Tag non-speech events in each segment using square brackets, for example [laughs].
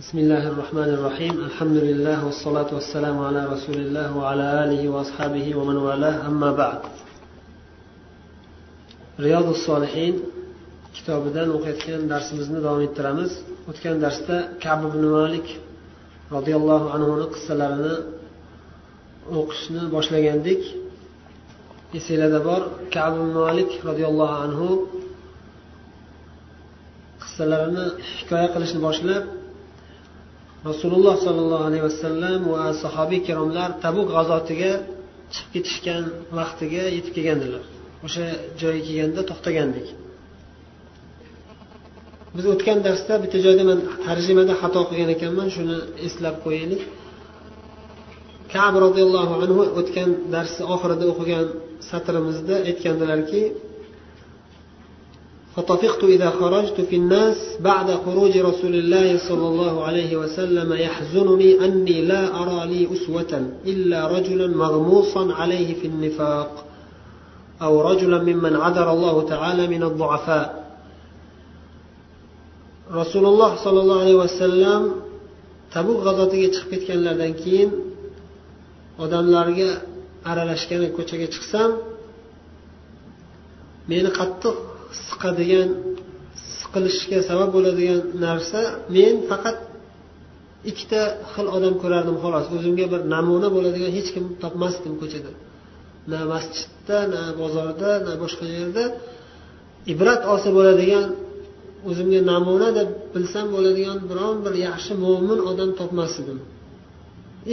بسم الله الرحمن الرحيم الحمد لله والصلاة rasulilloh على رسول va وعلى va man vala والاه أما بعد رياض kitobidan o'qiyotgan darsimizni davom ettiramiz. O'tgan darsda kab ibn malik roziyallohu anhuni qissalarini o'qishni boshlagandik. Esinglarda bor kab ibn malik roziyallohu anhu qissalarini hikoya qilishni boshlab rasululloh sollallohu alayhi vasallam va sahobiy ikromlar tabuk g'azotiga chiqib ketishgan vaqtiga yetib kelgandilar. O'sha joyga kelganda to'xtagandik. Biz o'tgan darsda bitta joyda man tarjimada xato qilgan ekanman shuni eslab qo'yaylik. Kab roziyallohu anhu o'tgan darsni oxirida o'qigan satrimizda aytgandilarki فطفقت إذا خرجت في الناس بعد خروج رسول الله صلى الله عليه وسلم يحزنني أني لا أرى لي أسوة إلا رجلا مغموصا عليه في النفاق أو رجلا ممن عذر الله تعالى من الضعفاء. رسول الله صلى الله عليه وسلم tabuk g'azotiga chiqib ketganlaridan keyin odamlarga aralashgan ko'chaga chiqsam meni qattiq siqadigan siqilishga sabab bo'ladigan narsa men faqat ikkita xil odam ko'rardim xolos. O'zimga bir namuna bo'ladigan hech kim topmasdim ko'chada. Na masjidda na bozorda na boshqa yerda. Ibrat olsa bo'ladigan o'zimga namuna deb bilsam bo'ladigan biron bir yaxshi mo'min odam topmas edim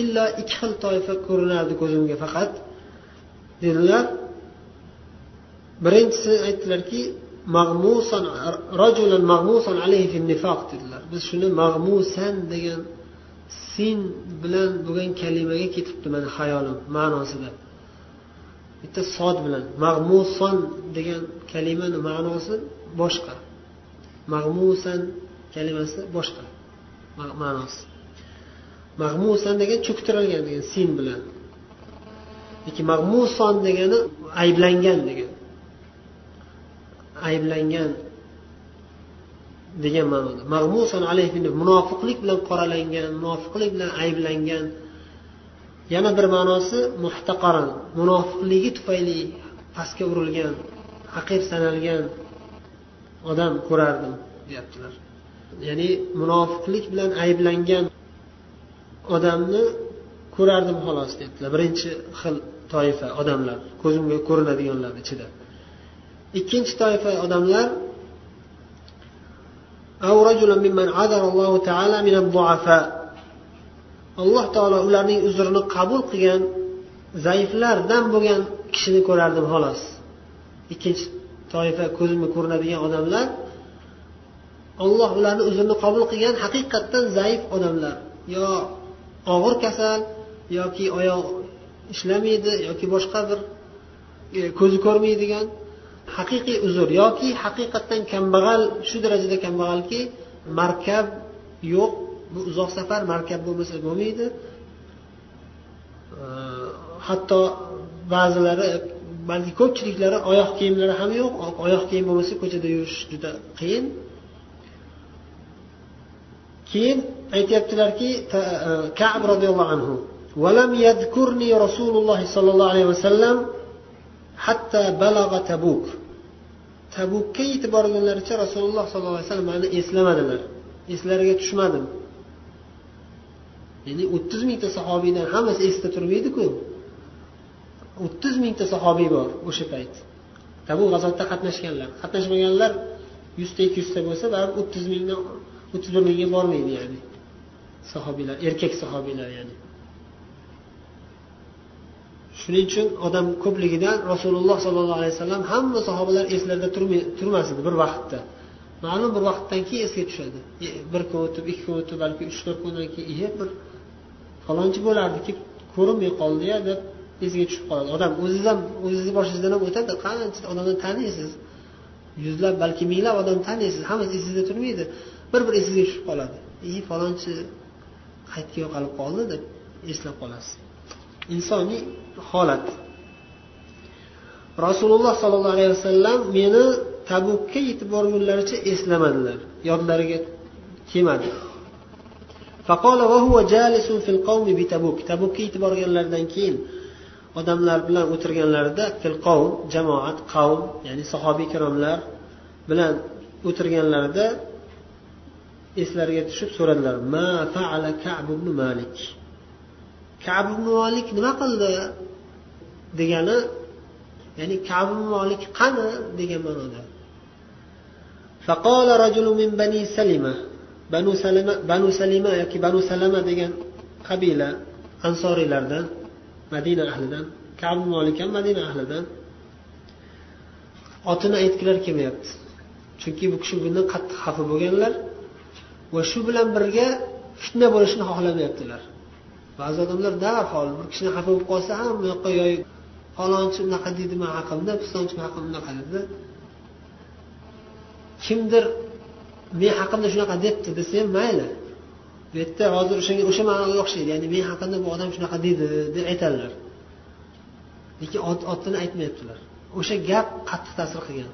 illo ikki xil toifa ko'rinardi ko'zimga faqat. Dedilar. Birinchisi aytdilarki mag'musan rajulan mag'musan alayhi fi nifoq dedilar. Biz shuni mag'musan degan sin bilan bo'lgan kalimaga ketibdi mani hayolim ma'nosida bitta sod bilan mag'muson degan kalimani ma'nosi boshqa. Mag'musan kalimasi boshqa ma'nosi. Mag'musan degan cho'ktirilgan degan sin bilan. Lekin mag'muson degani ayblangan degan. Ayblangan degan ma'noda. Mag'musun alayhi munofiqlik bilan qoralangan munofiqlik bilan ayblangan yana bir ma'nosi muhtaqaran munofiqligi tufayli pastga urilgan haqir sanalgan odam ko'rardim deyaptilar. Ya'ni munofiqlik bilan ayblangan odamni ko'rardim xolos deyaptilar. Birinchi xil toifa odamlar ko'zimga ko'rinadiganlar ichida. Ikkinchi toifa odamlar alloh taolo ularning uzrini qabul qilgan zaiflardan bo'lgan kishini ko'rardim xolos. Ikkinchi toifa ko'zimga ko'rinadigan odamlar olloh ularni uzrini qabul qilgan haqiqatdan zaif odamlar. Yo og'ir kasal yoki oyoq ishlamaydi yoki boshqa bir e, ko'zi ko'rmaydigan haqiqiy uzr yoki haqiqatdan kambag'al shu darajada kambag'alki markab yo'q. Bu uzoq safar markab bo'lmasa bo'lmaydi. Hatto ba'zilari balki ko'pchiliklari oyoq kiyimlari ham yo'q. Oyoq kiyim bo'lmasa ko'chada yurish juda qiyin. Keyin aytyaptilarki e, kab roziyallohu anhu rasululloh sollallohu alayhi vasallam hatta balag'a tabuk. Tabukka yetib borgunlaricha rasululloh sollallohu alayhi vasallam mani eslamadilar. Eslariga tushmadim. Ya'ni o'ttiz mingta sahobiydan hammasi esda turmaydiku. O'ttiz mingta sahobiy bor o'sha payt. Tabu g'azotda qatnashganlar. Qatnashmaganlar yuzta ikki yuzta bo'lsa baribir o'ttiz mingdan o'ttiz bir mingga bormaydi ya'ni. Sahobiylar erkak sahobiylar ya'ni. Shuning uchun odam ko'pligidan rasululloh sollallohu alayhi vasallam hamma sahobalar eslarida turmas edi bir vaqtda. Ma'lum bir vaqtdan keyin esga tushadi. E, bir kun o'tib ikki kun o'tib balki uch to'rt kundan keyin e bir falonchi bo'lardiki ko'rinmay qoldiya deb esiga tushib qoladi. Odam o'ziz ham o'zizni boshingizdan ham o'tadi. Qancha odamni taniysiz? Yuzlab balki minglab odamni taniysiz. Hammasi esingizda turmaydi. Bir bir esingizga tushib qoladi. I falonchi qayerga yo'qolib qoldi deb eslab qolasiz. insoniy holat. Rasululloh sollallohu alayhi vasallam meni tabukka yetib borgunlaricha eslamadilar yodlariga kelmadi tabukka yetib borganlaridan keyin odamlar bilan o'tirganlarida fil qavm jamoat qavm ya'ni sahobiy ikromlar bilan o'tirganlarida eslariga tushib so'radilar ma faala malik? kab nima qildi? Degani ya'ni kab qani degan ma'noda. فقال رجل من بني سلمة بنو سلمة بنو سلمة yoki banu salama degan qabila ansorilardan madina ahlidan kab molik ham madina ahlidan. Otini aytgilar kelmayapti. Chunki bu kishi bundan qattiq xafa bo'lganlar va shu bilan birga fitna bo'lishini xohlamayaptilar ba'zi odamlar darhol bir kishini xafa bo'lib qolsa ham bu yoqqa yoy falonchi unaqa deydi man haqimda pistonchi haqimda unaqa dedi kimdir men haqimda shunaqa debdi desa ham mayli. Bu yerda hozir o'shanga o'sha ma'noga o'xshaydi ya'ni men haqimda bu odam shunaqa deydi deb aytadilar lekin otini aytmayaptilar. O'sha gap qattiq ta'sir qilgan.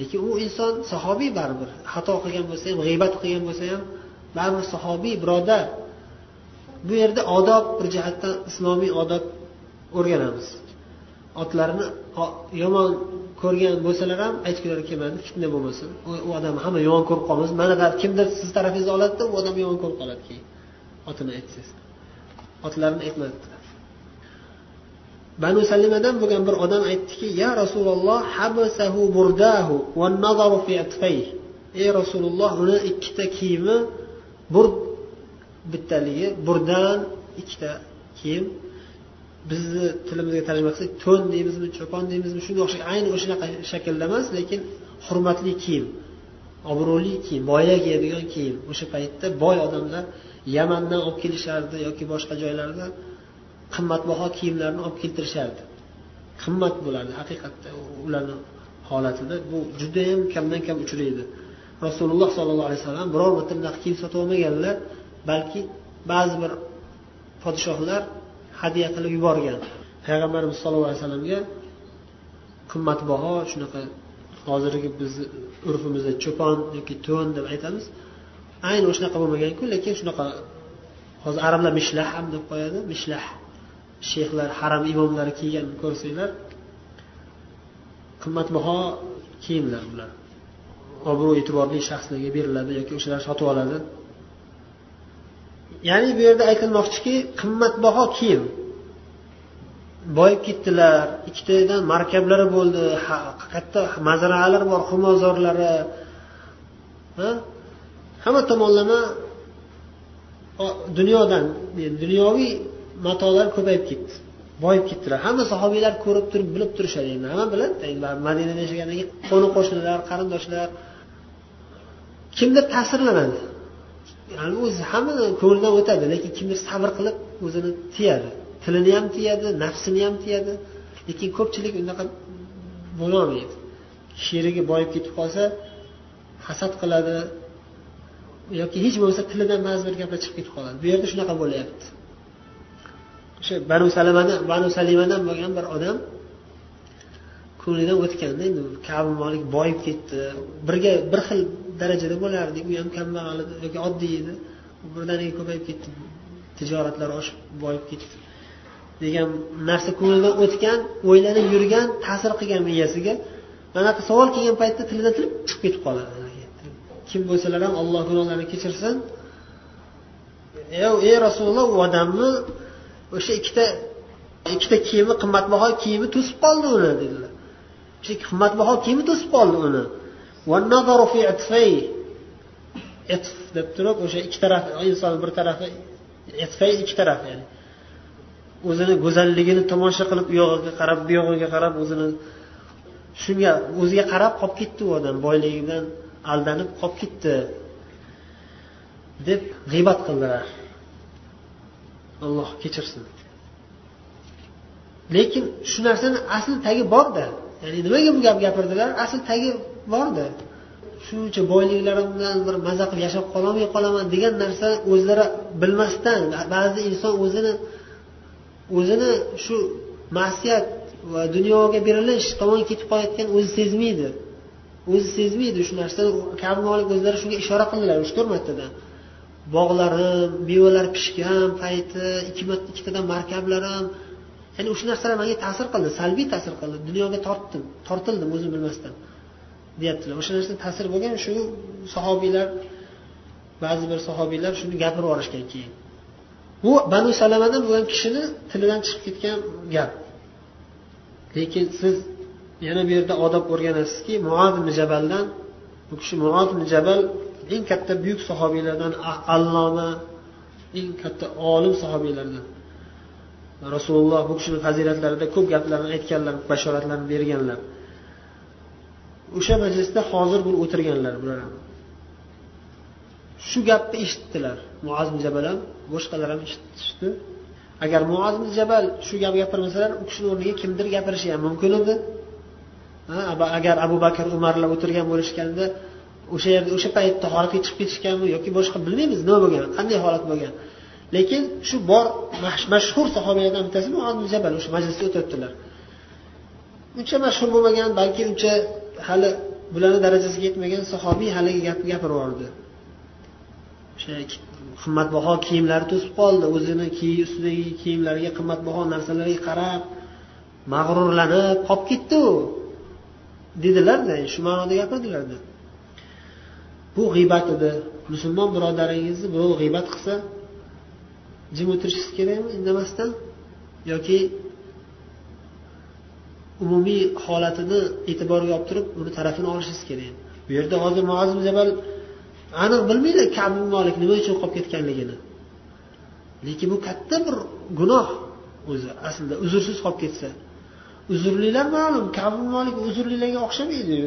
Lekin u inson sahobiy baribir xato qilgan bo'lsa ham g'iybat qilgan bo'lsa ham baribir sahobiy birodar bu yerda odob bir jihatdan islomiy odob o'rganamiz. Otlarini yomon ko'rgan bo'lsalar ham aytgilari kelmadi fitna bo'lmasin. U odamni hamma yomon ko'rib qolmasin. Mana kimdir sizni tarafingizga oladida u odam yomon ko'rib qoladi keyin. Otini aytsangiz. Otlarini aytmadi. Banu salimadan bo'lgan bir odam aytdiki ya rasululloh habasahu burdahu va nazaru fi atfayh. Ey rasululloh uni ikkita kiyimi burd bittaligi burdan ikkita kiyim. Bizni tilimizga tarjima qilsak to'n deymizmi cho'pon deymizmi shunga o'xshagan ayni o'shanaqa shaklda emas lekin hurmatli kiyim obro'li kiyim boya kiyadigan kiyim. O'sha paytda boy odamlar yamandan olib kelishardi yoki boshqa joylardan qimmatbaho kiyimlarni olib keltirishardi. Qimmat bo'lardi haqiqatda ularni holatida. Bu judayam kamdan kam uchraydi. Rasululloh sollallohu alayhi vasallam biror marta bunaqa kiyim sotib olmaganlar balki ba'zi bir podshohlar hadya qilib yuborgan. Payg'ambarimiz sallallohu alayhi vasallamga qimmatbaho shunaqa hozirgi bizni urfimizda cho'pon yoki to'n deb aytamiz. Ayni o'shanaqa bo'lmaganku lekin shunaqa hozir arablar mishlah ham deb qo'yadi mishlah. Shayxlar haram imomlari kiygan ko'rsanglar qimmatbaho kiyimlar bular. Obro' e'tiborli shaxslarga beriladi yoki o'shalar sotib oladi. Ya'ni bu yerda aytilmoqchiki qimmatbaho kiyim. Boyib ketdilar ikkitadan markablari bo'ldi katta mazraalar bor xumozorlari. Hamma tomonlama dunyodan dunyoviy matolar ko'payib ketdi boyib ketdilar. Hamma sahobiylar ko'rib turib bilib turishadi endi. Hamma biladi madinada yashagandan keyin qo'ni qo'shnilar qarindoshlar. Kimdir ta'sirlanadi. Ya'ni o'zi hamma ko'nglidan o'tadi lekin kimdir sabr qilib o'zini tiyadi. Tilini ham tiyadi nafsini ham tiyadi lekin ko'pchilik unaqa bo'lolmaydi sherigi boyib ketib qolsa hasad qiladi yoki hech bo'lmasa tilidan ba'zi bir gaplar chiqib ketib qoladi. Bu yerda shunaqa bo'lyapti o'sha banu salamadan banu salimadan bo'lgan bir odam ko'nglidan o'tganda endi kabi molik boyib ketdi. Birga bir xil darajada bo'lardik u ham kambag'al edi yoki oddiy edi. Birdaniga ko'payib ketdi tijoratlar oshib boyib ketdi. Degan narsa ko'nglidan o'tgan o'ylanib yurgan ta'sir qilgan miyasiga anaqa savol kelgan paytda tilidan tilib chiqib ketib qoladi. Kim bo'lsalar ham alloh gunohlarini kechirsin. Ey rasululloh u odamni o'sha ikkita ikkita kiyimi qimmatbaho kiyimi to'sib qoldi uni dedilar. O'sha qimmatbaho kiyimi to'sib qoldi uni. Itf deb turib o'sha ikki taraf inson bir tarafi itfay ikki taraf ya'ni o'zini go'zalligini tomosha qilib u yog'iga qarab bu yog'iga qarab o'zini shunga o'ziga qarab qolib ketdi u odam boyligidan aldanib qolib ketdi deb g'iybat qildilar alloh kechirsin lekin shu narsani asli tagi borda ya'ni nimaga bu gap gapirdilar asli tagi borda shuncha boyliklarim bilan bir maza qilib yashab qololmay qolaman degan narsa o'zlari bilmasdan ba'zi inson o'zini o'zini shu ma'siyat va dunyoga berilish tomon ketib qolayotgan o'zi sezmaydi. O'zi sezmaydi shu narsani. Kabi o'zlari shunga ishora qildilar uch to'rt martadan bog'larim mevalar pishgan payti ikkitadan markablarim. Ya'ni o'sha narsalar menga ta'sir qildi salbiy ta'sir qildi. Dunyoga tortdim tortildim o'zim bilmasdan. Deyaptilar. O'sha narsa ta'sir bo'lgan shu sahobiylar ba'zi bir sahobiylar shuni gapirib yuborishgan keyin. Bu banu salamadan bo'lgan kishini tilidan chiqib ketgan gap. Lekin siz yana bu yerda odob o'rganasizki muaz jabaldan bu kishi muaz jabal eng katta buyuk sahobiylardan alloma eng katta olim sahobiylardan. Rasululloh bu kishini fazilatlarida ko'p gaplarni aytganlar bashoratlarni berganlar. O'sha majlisda hozir bo'lib o'tirganlar bular ham. Shu gapni eshitdilar. Muaz jabal ham boshqalar ham eshitishdi. Agar muaz jabal shu gap gapirmasalar u kishini o'rniga kimdir gapirishi ham mumkin edi. Agar abu bakr umarlar o'tirgan bo'lishganda o'sha yerda o'sha paytda holatga chiqib ketishganmi yoki boshqa bilmaymiz nima bo'lgan qanday holat bo'lgan. Lekin shu bor mashhur sahobalardan bittasi muaz jabal o'sha majlisda o'tiribdilar. Uncha mashhur bo'lmagan balki uncha hali bularni darajasiga yetmagan sahobiy haligi gapni gapirib yubordi o'sha qimmatbaho kiyimlari to'sib qoldi. O'zini ustidagi kiyimlariga qimmatbaho narsalarga qarab mag'rurlanib qolib ketdi u. Dedilarda shu ma'noda gapirdilarda. Bu g'iybat edi. Musulmon birodaringizni birov g'iybat qilsa jim o'tirishingiz kerakmi indamasdan? Yoki umumiy holatini e'tiborga olib turib uni tarafini olishingiz kerak. Bu yerda hozir muazim jabal aniq bilmaydi kabi molik nima uchun qolib ketganligini. Lekin bu katta bir gunoh o'zi aslida uzrsiz qolib ketsa. Uzrlilar ma'lum kabi molik uzrlilarga o'xshamaydi.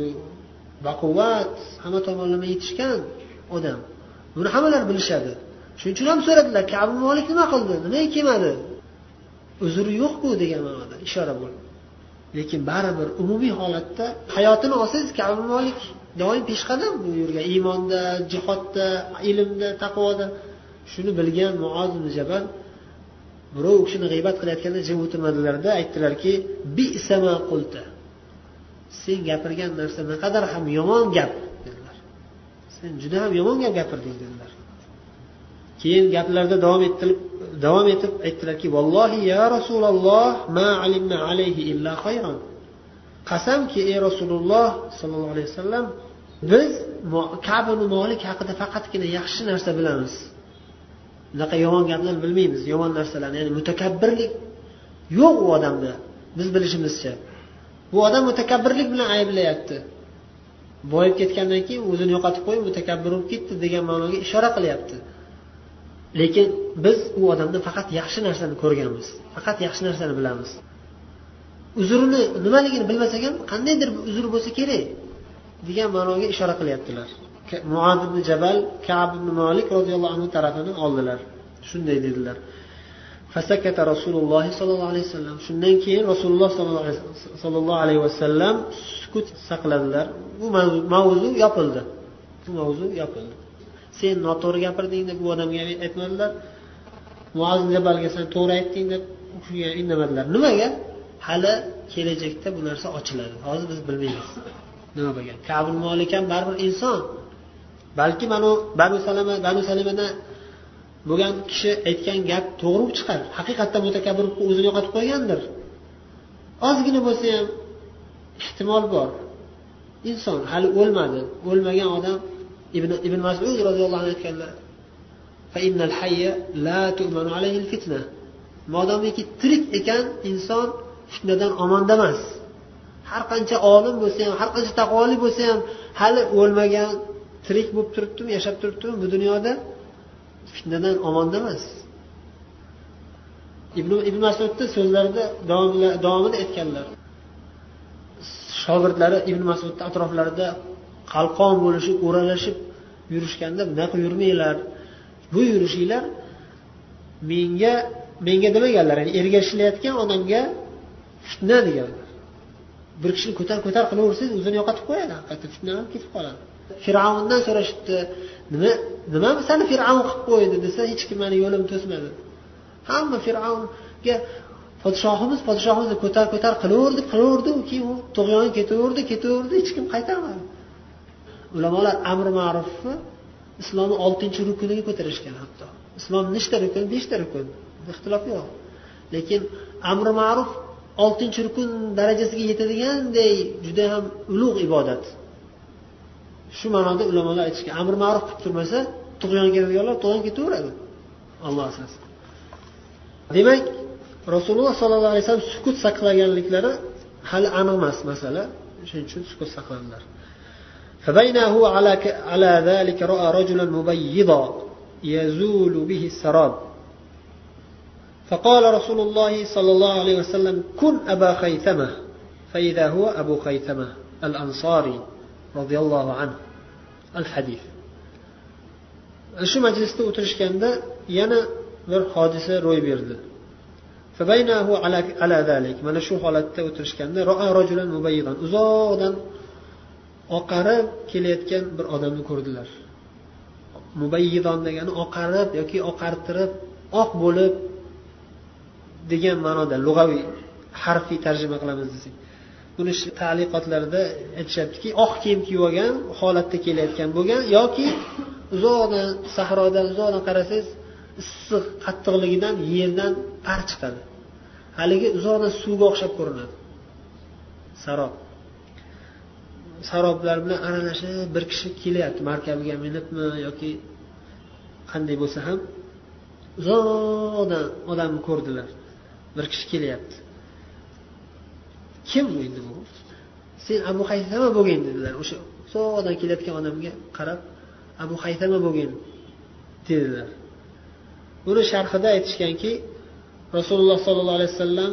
Baquvvat hamma tomonlama yetishgan odam. Buni hammalar bilishadi. Shuning uchun ham so'radilar kabi molik nima qildi? Nimaga kelmadi? Uzri yo'qku degan ma'noda ishora bo'ldi. Lekin baribir umumiy holatda hayotini olsangiz kabi molik doim peshqadam yurgan iymonda jihodda ilmda taqvoda. Shuni bilgan muoz jabal birov u kishini g'iybat qilayotganda jim o'tirmadilarda aytdilarki qulta. Sen gapirgan narsa naqadar ham yomon gap dedilar. Sen juda ham yomon gap gapirding dedilar. Keyin gaplarida davom ettirib davom etib aytdilarki vallohi ya rasululloh ma alimna alayhi illa xayron qasamki ey rasululloh sollallohu alayhi vasallam biz kabini molik haqida faqatgina yaxshi narsa bilamiz. Bunaqa yomon gaplarni bilmaymiz yomon narsalarni ya'ni mutakabbirlik yo'q u odamda biz bilishimizcha. Bu odam mutakabbirlik bilan ayblayapti. Boyib ketgandan keyin o'zini yo'qotib qo'yib mutakabbir bo'lib ketdi degan ma'noga ishora qilyapti. Lekin biz u odamda faqat yaxshi narsani ko'rganmiz faqat yaxshi narsani bilamiz. Uzrini nimaligini bilmasak ham qandaydir bir uzr bo'lsa kerak degan ma'noga ishora qilyaptilar. Muad ibn jabal kab ibn molik roziyallohu anhu tarafini oldilar. Shunday dedilar. Fasakata rasululloh sollallohu alayhi vasallam. Shundan keyin rasululloh sollallohu alayhi vasallam sukut saqladilar. Bu mavzu yopildi. Bu mavzu yopildi. Sen noto'g'ri gapirding deb u odamga aytmadilar. Muaz jabalga sen to'g'ri aytding deb shunga indamadilar. Nimaga? Hali kelajakda bu narsa ochiladi. Hozir biz bilmaymiz. Nima bo'lgan? Kabul molik ham baribir inson. Balki mana banu salama banu salamadan bo'lgan kishi aytgan gap to'g'ri bo'lib chiqar haqiqatdan mutakabbir o'zini yo'qotib qo'ygandir. Ozgina bo'lsa ham ehtimol bor. Inson hali o'lmadi. O'lmagan odam ibn ibn masud roziyallohu anhu aytganlar modomiki tirik ekan inson fitnadan omonda emas. Har qancha olim bo'lsa ham har qancha taqvoli bo'lsa ham hali o'lmagan tirik bo'lib turibdimi yashab turibdimi bu dunyoda fitnadan omonda emas. Ibn ibn masudni so'zlarida davomida aytganlar. Shogirdlari ibn masudni atroflarida qalqon bo'lishib o'ralashib yurishganda bunaqa yurmanglar. Bu yurishinglar menga menga demaganlar ya'ni ergashilayotgan odamga fitna deganlar. Bir kishini ko'tar ko'tar qilaversangiz o'zini yo'qotib qo'yadi haqiqatda ham ketib qoladi. Fir'avndan so'rashibdi nima nima sani fir'avn qilib qo'ydi desa hech kim mani yo'limni to'smadi. Hamma fir'avnga podshohimiz podshohimizni ko'tar ko'tar qilaverdi qilaverdi keyin u tug'yon ketaverdi ketaverdi hech kim qaytarmadi. Ulamolar amri ma'rufni islomni oltinchi rukuniga ko'tarishgan hatto. Islom nechta rukun? Beshta rukun. Ixtilof yo'q. Lekin amri ma'ruf oltinchi rukun darajasiga yetadiganday juda ham ulug' ibodat. Shu ma'noda ulamolar aytishgan. Amri ma'ruf qilib turmasa tug'yon keladiganlar tug'yon ketaveradi alloh asrasin. Demak rasululloh sollallohu alayhi vasallam sukut saqlaganliklari hali aniq emas masala. Shuning uchun sukut saqladilar فبينه هو على على ذلك رأى رجلا مبيضا يزول به السراب. فقال رسول الله صلى الله عليه وسلم كن أبا خيثمة. فإذا هو أبو خيثمة الأنصاري رضي الله عنه. الحديث. shu majlisda o'tirishganda yana bir hodisa ro'y berdi mana shu holatda o'tirishganda uzoqdan oqarib kelayotgan bir odamni ko'rdilar. Mubayyidon degani oqarib yoki oqartirib oq bo'lib degan ma'noda lug'aviy harfiy tarjima qilamiz desak. Buni taliqotlarida aytishyaptiki oq kiyim kiyib olgan holatda kelayotgan bo'lgan yoki uzoqdan sahrodan uzoqdan qarasangiz issiq qattiqligidan yerdan par chiqadi haligi uzoqdan suvga o'xshab ko'rinadi. Sarob. Saroblar bilan aralashib bir kishi kelyapti. Markabiga minibmi yoki qanday bo'lsa ham uzoqdan odamni ko'rdilar. Bir kishi kelyapti. Kim endi bu? Sen abu haytama bo'lgin dedilar. O'sha uzoqdan kelayotgan odamga qarab abu haytama bo'lgin dedilar. Buni sharhida aytishganki rasululloh sollallohu alayhi vasallam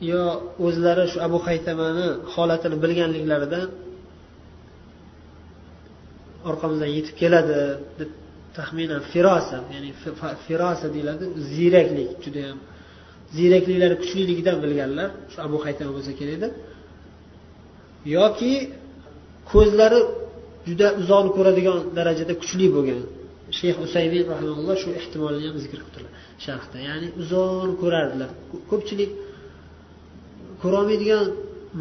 yo o'zlari shu abu haytamani holatini bilganliklaridan orqamizdan yetib keladi deb taxminan firosa ya'ni firosa deyiladi ziyraklik judayam. Ziyrakliklari kuchliligidan bilganlar shu abu haytama bo'lsa kerak deb. Yoki ko'zlari juda uzoqni ko'radigan darajada kuchli bo'lgan. Shayx usaymin rahimalloh shu ehtimolni ham zikr qilibdilar sharhda ya'ni uzoqni ko'rardilar. Ko'pchilik ko'rolmaydigan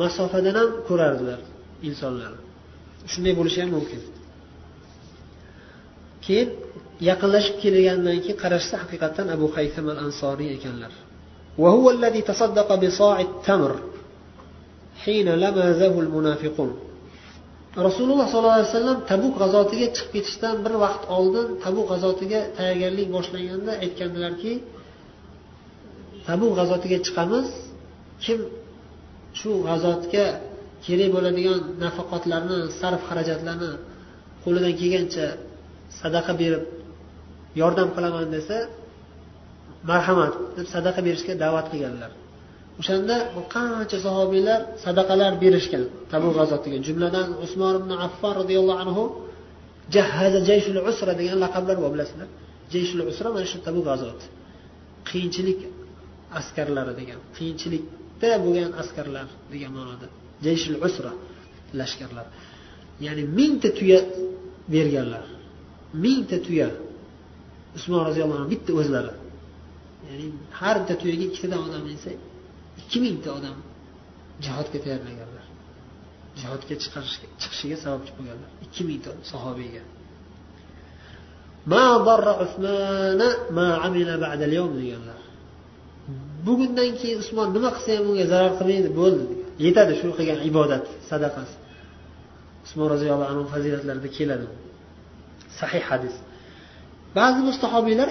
masofadan ham ko'rardilar insonlar. Shunday bo'lishi ham mumkin. Keyin yaqinlashib kelgandan keyin qarashsa haqiqatdan abu haytam al ansoriy ekanlar rasululloh sollallohu alayhi vasallam tabuk g'azotiga chiqib ketishdan bir vaqt oldin tabuk g'azotiga tayyorgarlik boshlanganda aytgandilarki tabuk g'azotiga chiqamiz. Kim shu g'azotga kerak bo'ladigan nafaqotlarni sarf xarajatlarni qo'lidan kelgancha sadaqa berib yordam qilaman desa marhamat deb sadaqa berishga da'vat qilganlar. O'shanda qancha sahobiylar sadaqalar berishgan tabu g'azotiga. Jumladan usmon ibn affon roziyallohu anhu jahaza jayshul usra degan laqablar bor bilasizlar. Jayshul usra mana shu tabu g'azoti. Qiyinchilik askarlari degan qiyinchilik qiyinchilikda bo'lgan askarlar degan ma'noda. Jayshul usra lashkarlar. Ya'ni mingta tuya berganlar. Mingta tuya. Usmon roziyallohu anhu bitta o'zlari. Ya'ni har bitta tuyaga ikkitadan odam minsa ikki mingta odam jihodga tayyorlaganlar. Jihodga chiqishiga sababchi bo'lganlar. Ikki mingta sahobiyga deganlar. Bugundan keyin usmon nima qilsa ham unga zarar qilmaydi bo'ldi. Yetadi shu qilgan ibodat sadaqasi. Usmon roziyallohu anhu fazilatlarida keladi. Sahih hadis. Ba'zi mustahobiylar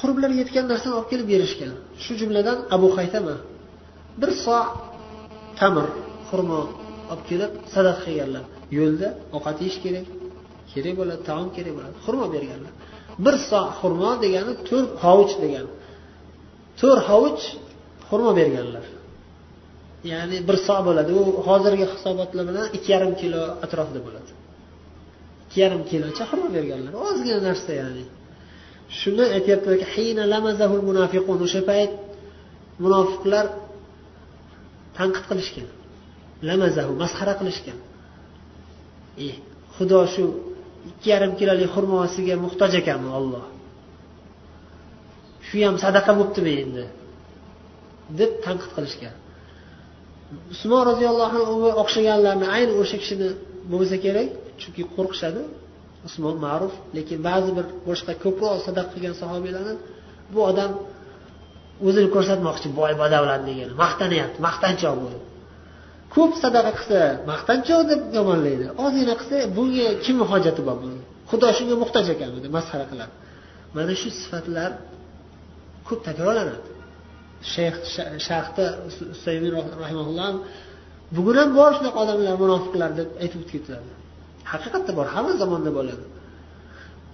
qurblari yetgan narsani olib kelib berishgan. Shu jumladan abu haytama bir so tamir xurmo olib kelib sadaqa qilganlar. Yo'lda ovqat yeyish kerak kerak bo'ladi taom kerak bo'ladi xurmo berganlar. Bir so xurmo degani to'rt hovuch degani. To'rt hovuch xurmo berganlar. Ya'ni bir so bo'ladi. U hozirgi hisobotlar bilan ikki yarim kilo atrofida bo'ladi. Ikki yarim kilocha xurmo berganlar. Ozgina narsa ya'ni. Shuni aytyaptilarki o'sha payt munofiqlar tanqid qilishgan. Lamazahu masxara qilishgan. E xudo shu ikki yarim kilolik xurmosiga muhtoj ekanmi olloh shu ham sadaqa bo'libdimi endi? Deb tanqid qilishgan. Usmon roziyallohu anhu o'xshaganlarni ayni o'sha kishini bo'lsa kerak chunki qo'rqishadi. Usmon ma'ruf lekin ba'zi bir boshqa ko'proq sadaqa qilgan sahobiylarni bu odam o'zini ko'rsatmoqchi boy badavlat degan maqtanyapti maqtanchoq bu ko'p sadaqa qilsa maqtanchoq deb yomonlaydi. Ozgina qilsa bunga kimni hojati bor buni xudo shunga muhtoj ekan deb masxara qiladi. Mana shu sifatlar ko'p takrorlanadi. Shayx shayxda usaymin rahimaulloh bugun ham bor shunaqa odamlar munofiqlar deb aytib o'tib ketiladi haqiqatda bor hamma zamonda bo'ladi.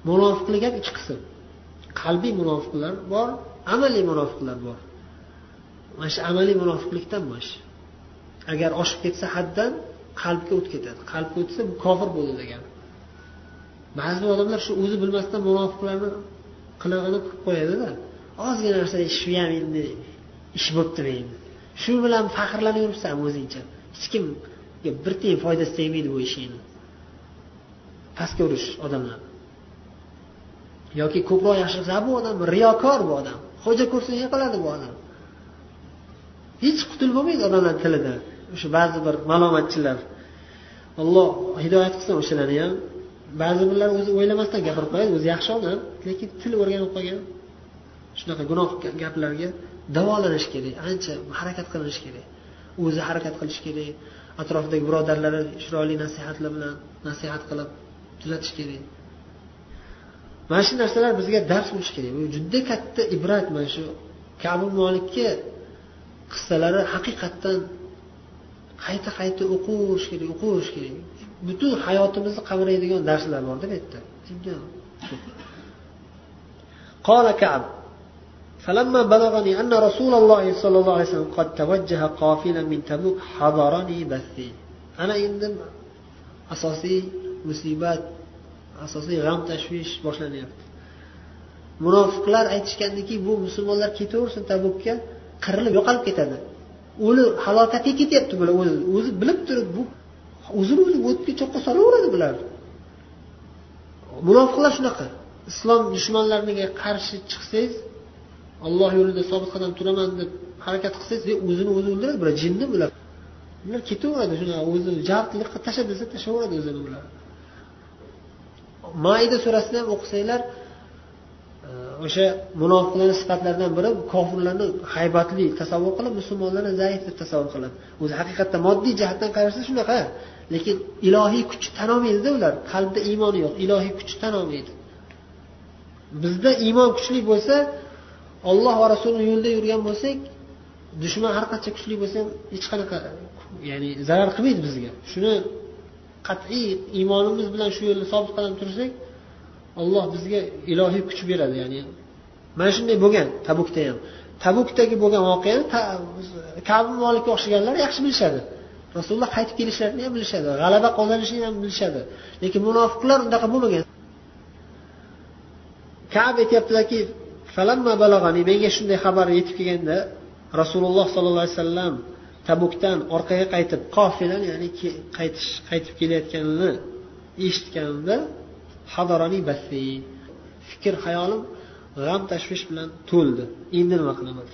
Munofiqlik ham ikki qism. Qalbiy munofiqlar bor amaliy munofiqlar bor. Mana shu amaliy munofiqlikdan mana shu agar oshib ketsa haddan qalbga o'tib ketadi. Qalbga o'tsa bu kofir bo'ldi degani ba'zi odamlar shu o'zi bilmasdan munofiqlarni qilig'ini qilib qo'yadida. Ozgina narsa shu ham endi ish bo'libdi deydi shu bilan faxrlanib yuribsan o'zingcha hech kimga bir tiyin foydasi tegmaydi bu ishingni pastga urish odamlar. Yoki ko'proq yaxshi qilsa bu odam riyokor bu odam. Xo'ja ko'rsa qiladi bu odam. Hech qutulib bo'lmaydi odamlar tilida. O'sha ba'zi bir malomatchilar. Alloh hidoyat qilsin o'shalarni ham ba'zi birlar o'zi o'ylamasdan gapirib qo'yadi o'zi yaxshi odam lekin til o'rganib qolgan. Shunaqa gunoh gaplarga davolanish kerak ancha harakat qilinish kerak o'zi harakat qilish kerak atrofidagi birodarlari chiroyli nasihatlar bilan nasihat qilib tuzatish kerak. Mana shu narsalar bizga dars bo'lishi kerak. Bu juda katta ibrat. Mana shu kabi molikka qissalari haqiqatdan qayta qayta o'qish kerak o'qish kerak. Butun hayotimizni qamraydigan darslar borda bu yerda. قال kab. فلما بلغني أن رسول الله صلى الله عليه وسلم قد توجه قافلا من تبوك حضرني بثي. أنا إندم أساسي مصيبات أساسي غم تشويش باشلانيapti munofiqlar aytishgandiki bu musulmonlar ketaversin tabukka qirilib yo'qolib ketadi o'li halokatga ketyapti bular o'zi o'zi bilib turib bu o'zini o'zi o'tga cho'qqa solaveradi bular munofiqlar shunaqa islom dushmanlariga qarshi chiqsangiz alloh yo'lida sobit qadam turaman deb harakat qilsangiz o'zini o'zi o'ldiradi. Bular jinni bular. Bular ketaveradi shunaqa o'zi javqlik qilib tasha desa tashlayveradi o'zini ular maida surasini ham o'qisanglar e, o'sha munofiqlarni sifatlaridan biri kofirlarni haybatli tasavvur qilib musulmonlarni zaif deb tasavvur qiladi. O'zi haqiqatda moddiy jihatdan qarasa shunaqa. Lekin ilohiy kuchni tan olmaydida ular. Qalbida iymoni yo'q ilohiy kuchni tan olmaydi bizda iymon kuchli bo'lsa olloh va rasulini yo'lida yurgan bo'lsak dushman har qancha kuchli bo'lsa ham hech qanaqa ya'ni zarar qilmaydi bizga. Shuni qat'iy iymonimiz bilan shu yo'lda sobit qadam tursak olloh bizga ilohiy kuch beradi ya'ni mana shunday bo'lgan tabukda ham. Tabukdagi bo'lgan voqeani kabi molikka o'xshaganlar yaxshi bilishadi. Rasululloh qaytib kelishlarini ham bilishadi g'alaba qozonishini ham bilishadi. Lekin munofiqlar unaqa bo'lmagan. Kab aytyaptilarki menga shunday xabar yetib kelganda rasululloh sollallohu alayhi vasallam tabukdan orqaga qaytib qofilan ya'ni qaytish qaytib kelayotganini eshitganimda hadorani basiy fikr hayolim g'am tashvish bilan to'ldi. Endi nima qilaman?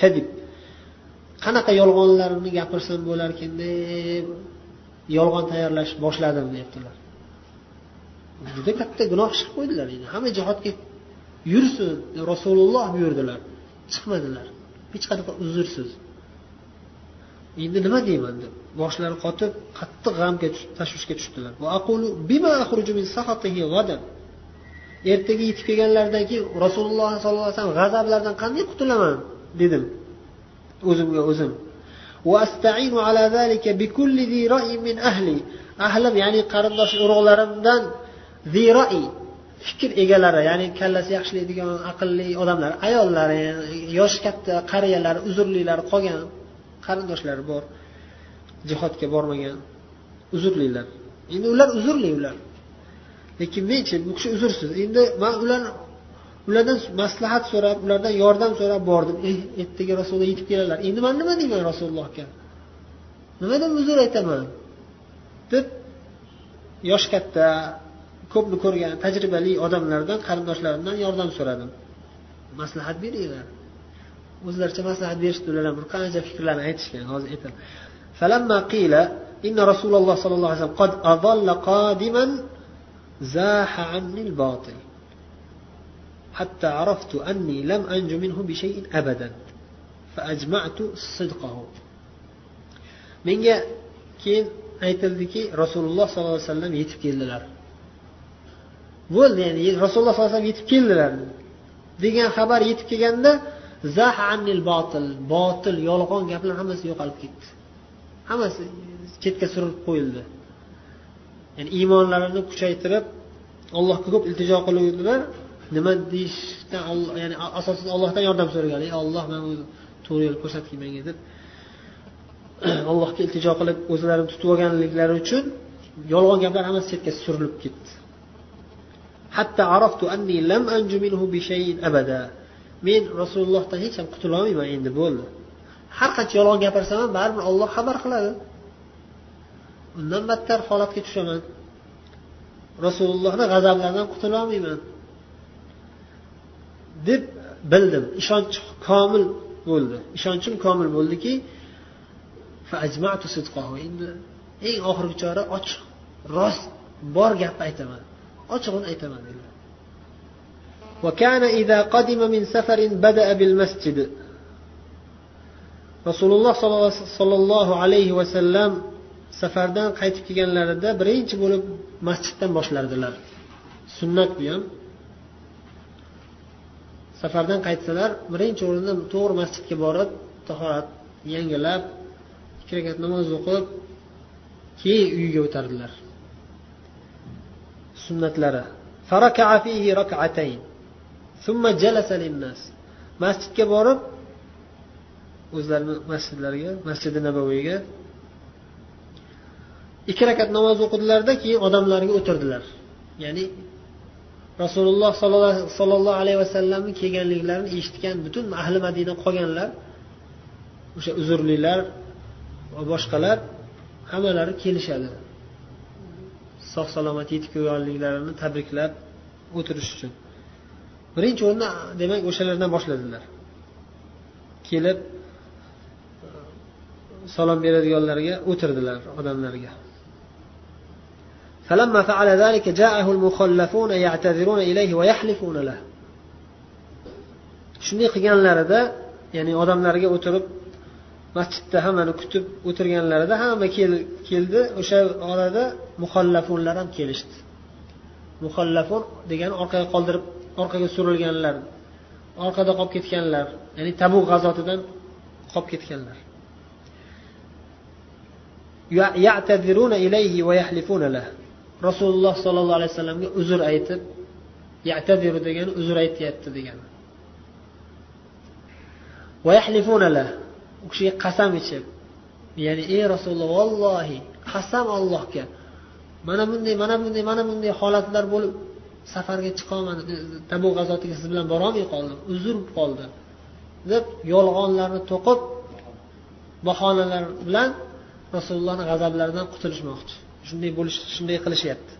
Kadib. Qanaqa yolg'onlarni gapirsam bo'larkan deb yolg'on tayyorlash boshladim deyaptilar. Juda katta gunoh ish qilib qo'ydilar endi. Hamma jihodga yursin rasululloh buyurdilar. Chiqmadilar. Hech qanaqa uzrsiz. Endi nima deyman deb boshlari qotib qattiq g'amga tashvishga tushdilar. Ertaga yetib kelganlaridan keyin rasululloh sollallohu alayhi vasallam g'azablaridan qanday qutulaman dedim. O'zimga o'zim. Ahlim ya'ni qarindosh urug'larimdan fikr egalari ya'ni kallasi yaxshilaydigan aqlli odamlar ayollari yoshi katta qariyalar uzrlilar qolgan qarindoshlari bor jihodga bormagan uzrlilar. Endi ular uzrli ular. Lekin menchi bu kishi uzrsiz. Endi man ular ulardan maslahat so'rab ulardan yordam so'rab bordim. Eh ertaga rasululloh yetib keladilar endi man nima deyman rasulullohga? Nimadan uzr aytaman? Deb yoshi katta ko'pni ko'rgan tajribali odamlardan qarindoshlarimdan yordam so'radim. Maslahat beringlar. O'zlaricha maslahat berishdi ular bir qancha fikrlarni aytishgan hozir aytadi فلما قيل إن رسول الله صلى الله عليه وسلم قد أضل قادما زاح عني الباطل حتى عرفت أني لم أنج منه بشيء أبدا فأجمعت صدقه menga keyin aytildiki rasululloh sollallohu alayhi vasallam yetib keldilar. Bo'ldi ya'ni rasululloh sollallohu alayhi vasallam yetib keldilar. Degan xabar yetib kelganda zahanil botil botil yolg'on gaplar hammasi yo'qolib ketdi. Hammasi chetga surilib qo'yildi. Ya'ni iymonlarini kuchaytirib allohga ko'p iltijo qiluvdilar. Nima deyishdan ya'ni asosan allohdan yordam so'ragan. Ey olloh man to'g'ri yo'l ko'rsatgin menga deb [clears throat] allohga iltijo qilib o'zlarini tutib olganliklari uchun yolg'on gaplar hammasi chetga surilib ketdi. Hatto araftu anni lam anju minhu bi shay'in abada. Men rasulullohdan hech ham qutulolmayman endi bo'ldi. Har qancha yolg'on gapirsam ham baribir olloh xabar qiladi. Undan battar holatga tushaman. Rasulullohni g'azablaridan qutulolmayman deb bildim. Ishonch komil bo'ldi. Ishonchim komil bo'ldiki endi eng oxirgi chora ochiq rost bor gapni aytaman. ochig'ini aytaman dedilar rasululloh sollallohu alayhi vasallam safardan qaytib kelganlarida birinchi bo'lib masjiddan boshlardilar. Sunnat bu ham. Safardan qaytsalar birinchi o'rinda to'g'ri masjidga borib tahorat yangilab ikki rakat namoz o'qib keyin uyiga o'tardilar. Sunnatlari. Masjidga borib o'zlarini masjidlariga masjidi nabaviyga ikki rakat namoz o'qidilarda keyin odamlarga o'tirdilar. Ya'ni rasululloh sollallohu alayhi vasallamni kelganliklarini eshitgan butun ahli madina qolganlar o'sha uzrlilar va boshqalar hammalari kelishadi. sog' salomat yetib kelganliklarini tabriklab o'tirish uchun. Birinchi o'rinda demak o'shalardan boshladilar. Kelib e, salom beradiganlarga o'tirdilar odamlarga. فلما فعل ذلك جاءه المخلفون يعتذرون إليه ويحلفون له shunday qilganlarida ya'ni odamlarga o'tirib masjidda hammani kutib o'tirganlarida hamma keldi. O'sha orada muhallafunlar ham kelishdi. Muhallafun degani orqaga qoldirib orqaga surilganlar orqada qolib ketganlar ya'ni tabuk g'azotidan qolib ketganlar. Rasululloh sollallohu alayhi vasallamga uzr aytib yatadiru degani uzr aytyapti degani. U kishiga qasam ichib ya'ni ey rasululloh vallohi qasam allohga mana bunday mana bunday mana bunday holatlar bo'lib safarga chiqolman e, tabu g'azotiga siz bilan borolmay qoldim uzr qoldi deb yolg'onlarni to'qib bahonalar bilan rasulullohni g'azablaridan qutulishmoqchi. Shunday bo'lish shunday qilishyapti.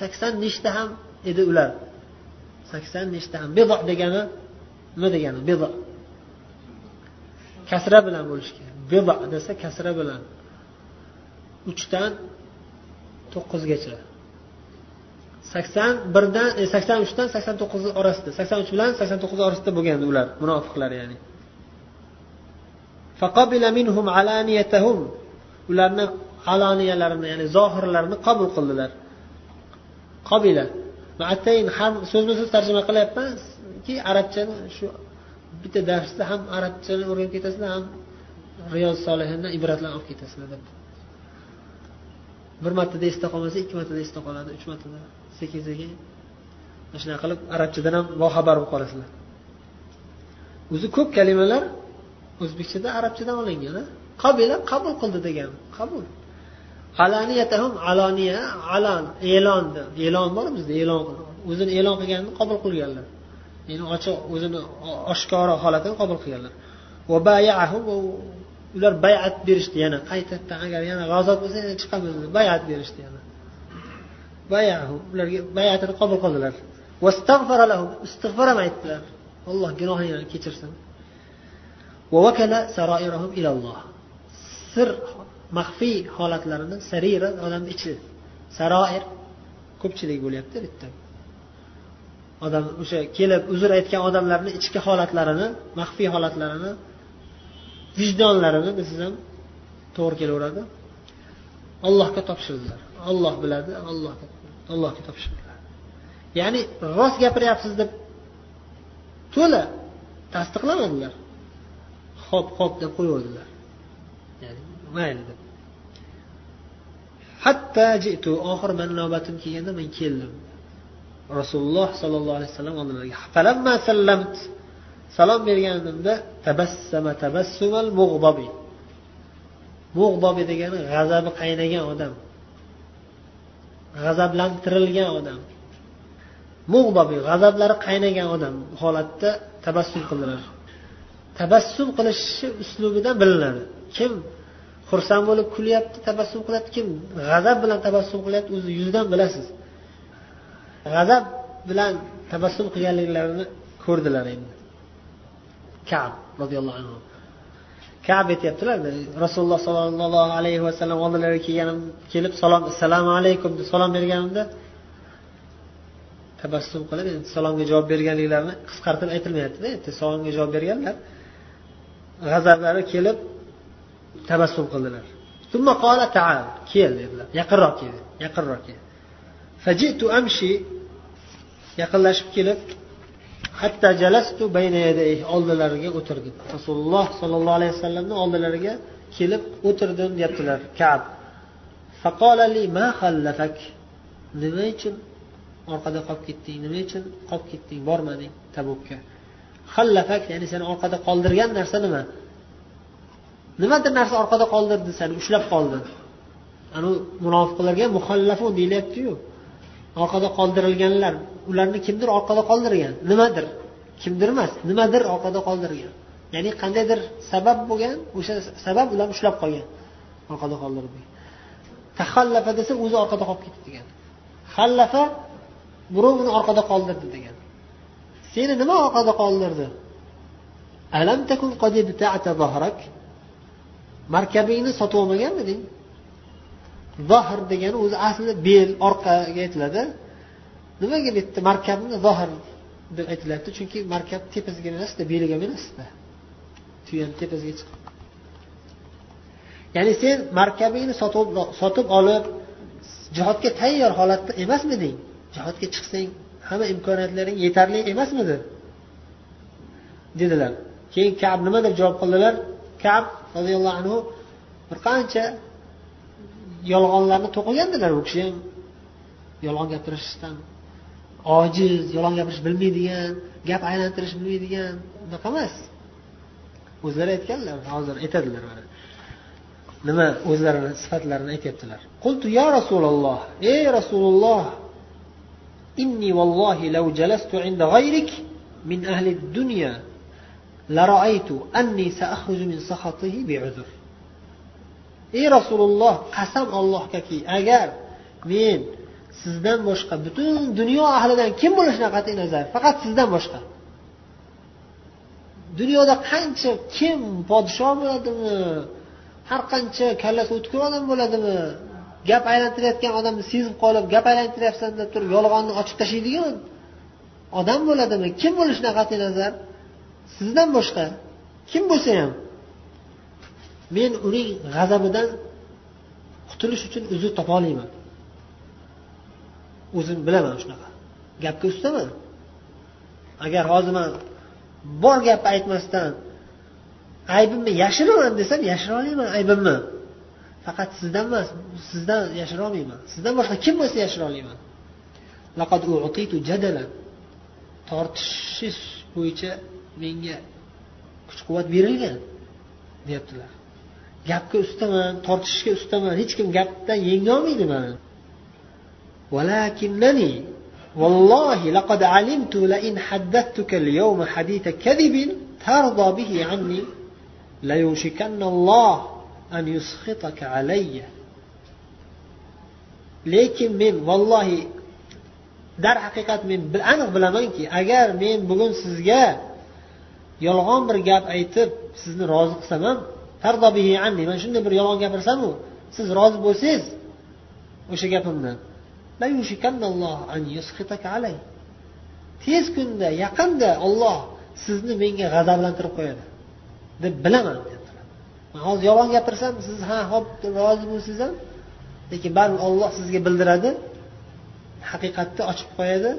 Sakson nechta ham edi ular. Sakson nechta ham bido degani nima degani? Bido kasra bilan bo'lishi kerak. Bido desa kasra bilan. Uchdan to'qqizgacha. Sakson birdan e, sakson uchdan sakson to'qqiz orasida. Sakson uch bilan sakson to'qqiz orasida bo'lgan ular munofiqlar ya'ni. Ularni aloniyalarini ya'ni zohirlarini qabul qildilar. Qobila ham so'zma so'z tarjima qilyapmanki arabchani shu bitta darsda ham arabchani o'rganib ketasizlar ham riyoz solihindan ibratlarni olib ketasizlar deb. Bir martada esda qolmasa ikki martada esda qoladi uch martada sekin sekin mana shunaqa qilib arabchadan ham boxabar bo'lib qolasizlar. O'zi ko'p kalimalar o'zbekchada arabchadan olingan qabila qabul qildi degan qabul. Alaniyatahum aloniya alan e'lon e'lon bor bizda? E'lon o'zini e'lon qilganini qabul qilganlar. Ya'ni ochiq o'zini oshkora holatini qabul qilganlar. Ular bayat berishdi yana. Qaytadan agar yana g'azot bo'lsa yana chiqamiz bayat berishdi yana. Bayahu ularga bayatini qabul qildilar. Istig'for ham aytdilar. Alloh gunohinglarni kechirsin. Sir maxfiy holatlarini sarira odamni ichi saroir ko'pchilik bo'lyapti bitta. Odam o'sha kelib uzr aytgan odamlarni ichki holatlarini maxfiy holatlarini vijdonlarini desangiz ham to'g'ri kelaveradi. Allohga topshirdilar. Olloh biladi allohga allohga topshirdilar. Ya'ni rost gapiryapsiz deb to'la tasdiqlamadilar. Ho'p ho'p deb qo'yaverdilar ya'ni mayli deb. Hatto oxiri mani navbatim kelganda men keldim. Rasululloh sollallohu alayhi vasallam oldilariga salom berganimda tabassama tabassumal mug'bobi mug'bobi degani g'azabi qaynagan odam g'azablantirilgan odam. Mug'bobi g'azablari qaynagan odam holatda tabassum qildilar. Tabassum qilishi uslubidan bilinadi. Kim xursand bo'lib kulyapti tabassum qilyapti kim g'azab bilan tabassum qilyapti o'zi yuzidan bilasiz. G'azab bilan tabassum qilganliklarini ko'rdilar endi. Kab roziyallohu anhu. Kab aytyaptilar rasululloh sollallohu alayhi vasallam oldilariga kelganim kelib salom assalomu alaykum deb salom berganimda tabassum qilib endi salomga javob berganliklarini qisqartirib aytilmayaptida salomga javob berganlar g'azablari kelib tabassum qildilar. Kel dedilar yaqinroq kel yaqinroq kel fajitu amshi yaqinlashib kelib hatto jalastu bayna yadayhi oldilariga o'tirdim rasululloh sollallohu alayhi vasallamni oldilariga kelib o'tirdim deyaptilar kab faqolali ma xallafak nima uchun orqada qolib ketding nima uchun qolib ketding bormading tabukka xallafak ya'ni seni orqada qoldirgan narsa nima? Nimadir narsa orqada qoldirdi seni? Ushlab qoldi anavi munofiqlarga muhallafun deyilyaptiyu orqada qoldirilganlar. Ularni kimdir orqada qoldirgan. Nimadir? Kimdir emas nimadir orqada qoldirgan. Ya'ni qandaydir sabab bo'lgan o'sha sabab ularni ushlab qolgan orqada qoldirib. Tahallafa desa o'zi orqada qolib ketdi degan. Hallafa birov uni orqada qoldirdi degan. Seni nima orqada qoldirdi? Alam takun markabingni sotib olmaganmiding zohir degani o'zi aslida bel orqaga aytiladi. Nimaga bu yerda markabni zohir deb aytilyapti chunki markab tepasiga emasda beliga emasda. Tuyani tepasiga chiqib. Ya'ni sen markabingni sotib olib jihodga tayyor holatda emasmiding? Jihodga chiqsang hamma imkoniyatlaring yetarli emasmidi? Dedilar. Keyin kab nima deb javob qildilar? Kab roziyallohu anhu bir qancha yolg'onlarni to'qigandilar u kishi. Ham yolg'on gapirishdan. Ojiz yolg'on gapirish bilmaydigan gap aylantirish bilmaydigan unaqa emas. O'zlari aytganlar hozir aytadilar mana. Nima o'zlarini sifatlarini aytyaptilar. Qultu yo rasululloh ey rasululloh inni vallohi law jalastu inda g'ayrik min ahli dunya لرأيت anni سأخرج min سخطه بعذر ey rasululloh qasam ollohgaki agar men sizdan boshqa butun dunyo ahlidan kim bo'lishidan qat'iy nazar faqat sizdan boshqa. Dunyoda qancha kim podshoh bo'ladimi har qancha kallasi o'tkir odam bo'ladimi gap aylantirayotgan odamni sezib qolib gap aylantiryapsan deb turib yolg'onni ochib tashlaydigan odam bo'ladimi kim bo'lishidan qat'iy nazar? Sizdan boshqa kim bo'lsa ham men uning g'azabidan qutulish uchun uzr topolmayman o'zim bilaman shunaqa. Gapga ustaman. Agar hozir bor gapni aytmasdan aybimni yashiraman desam yashira olaman aybimni. Faqat sizdan emas sizdan yashira olmayman sizdan boshqa kim bo'lsa yashira olaman tortishish bo'yicha menga kuch quvvat berilgan deyaptilar. gapga ustaman tortishishga ustaman. Hech kim gapdan yengolmaydi mani. Valakinnani والله لقد علمت لئن حدثتك اليوم حديث كذب ترضى به عني ليوشكن الله أن يسخطك علي lekin men vallohi darhaqiqat men aniq bilamanki agar men bugun sizga yolg'on bir gap aytib sizni rozi qilsam ham man shunday bir yolg'on gapirsamu siz rozi bo'lsangiz o'sha gapimdan tez kunda yaqinda olloh sizni menga g'azablantirib qo'yadi. Deb bilaman hozir yolg'on gapirsam siz ha hop rozi bo'lsangiz ham lekin baribir olloh sizga bildiradi haqiqatni ochib qo'yadi.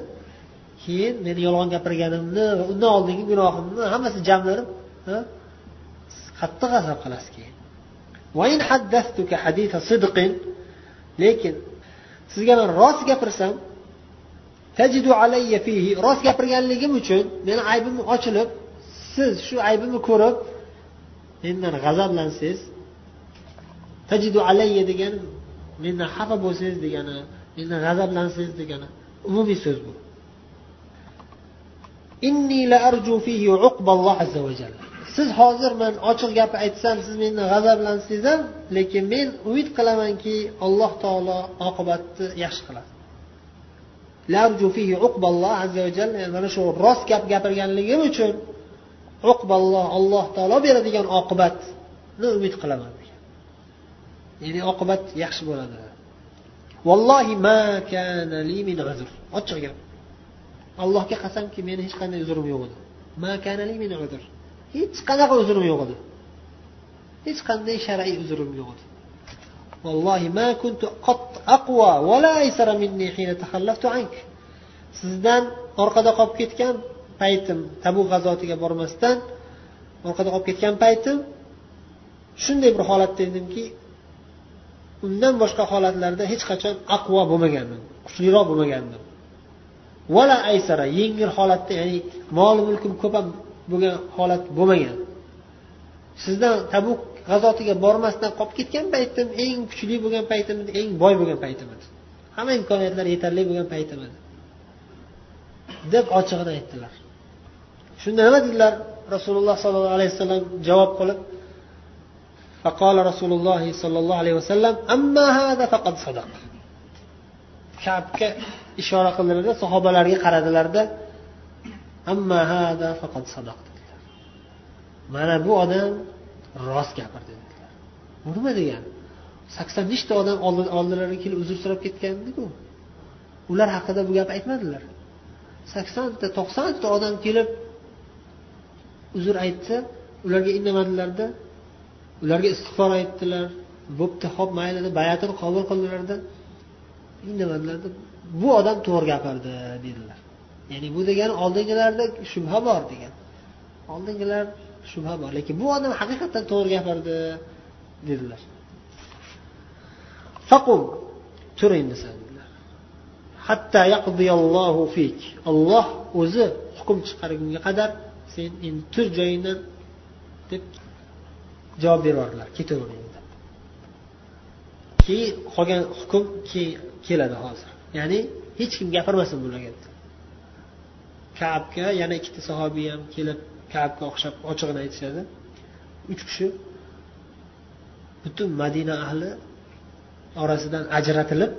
Keyin meni yolg'on gapirganimni va undan oldingi gunohimni hammasini jamlanib qattiq g'azab qilasiz keyin lekin sizga man rost gapirsam tajidu alayya fihi rost gapirganligim uchun meni aybim ochilib siz shu aybimni ko'rib mendan g'azablansangiz tajidu alayya degani mendan xafa bo'lsangiz degani mendan g'azablansangiz degani umumiy so'z bu. Inni la arju fihi uqballoh azza va jalla. Siz hozir man ochiq gap aytsam siz mendan g'azablansangiz ham lekin men umid qilamanki alloh taolo oqibatni yaxshi qiladi. Va jalla mana shu rost gap gapirganligim uchun uqballoh alloh taolo beradigan oqibatni umid qilaman ya'ni oqibat yaxshi bo'ladi. Vallohi ma kana li min g'azr ochiq gap. Allohga qasamki meni hech qanday uzrim yo'q edi. Ma kana li min g'azr hech qanaqa uzrim yo'q edi. Hech qanday shar'iy uzrim yo'q edi. والله ما كنت aqwa أقوى ولا أيسر مني حين takhallaftu ank. Sizdan orqada qolib ketgan paytim tabu g'azotiga bormasdan orqada qolib ketgan paytim shunday bir holatda edimki undan boshqa holatlarda hech qachon aqvo bo'lmagandim kuchliroq bo'lmagandim. Vala aysara yengil holatda ya'ni mol mulkim ko'p ham bo'lgan holat bo'lmagan. Sizdan tabuk g'azotiga bormasdan qolib ketgan paytim eng kuchli bo'lgan paytim edi eng boy bo'lgan paytim edi hamma imkoniyatlar yetarli bo'lgan paytim edi deb ochig'ini aytdilar. Shunda nima dedilar? Rasululloh sollallohu alayhi vasallam javob qilib فقال رسول الله صلى الله عليه وسلم أما هذا فقد صدق كعبك إشارة قلنا sahobalarga qaradilarda amma hada faqat sadaq dedilar. Mana bu odam rost gapirdi dedilar. Bu nima degani sakson nechta odam oldilariga kelib uzr so'rab ketgandiku. Ular haqida bu gapni aytmadilar. Saksonta to'qsonta odam kelib uzr aytsa ularga indamadilarda ularga istig'for aytdilar bo'pti ho'p mayli deb bayatini qabul qildilarda indamadilarda bu odam to'g'ri gapirdi dedilar. Ya'ni bu degani oldingilarda shubha bor degan. Oldingilar shubha bor. Lekin bu odam haqiqatdan to'g'ri gapirdi dedilar. Faqum tur endi san hatta yaqdiyallohu fik. Olloh o'zi hukm chiqargunga qadar sen endi tur joyingdan deb javob beryorlar ketavering endi keyin qolgan hukm keyin keladi hozir. Ya'ni hech kim gapirmasin bularga kabga yana ikkita sahobiy ham kelib kabga o'xshab ochig'ini aytishadi. Uch kishi butun madina ahli orasidan ajratilib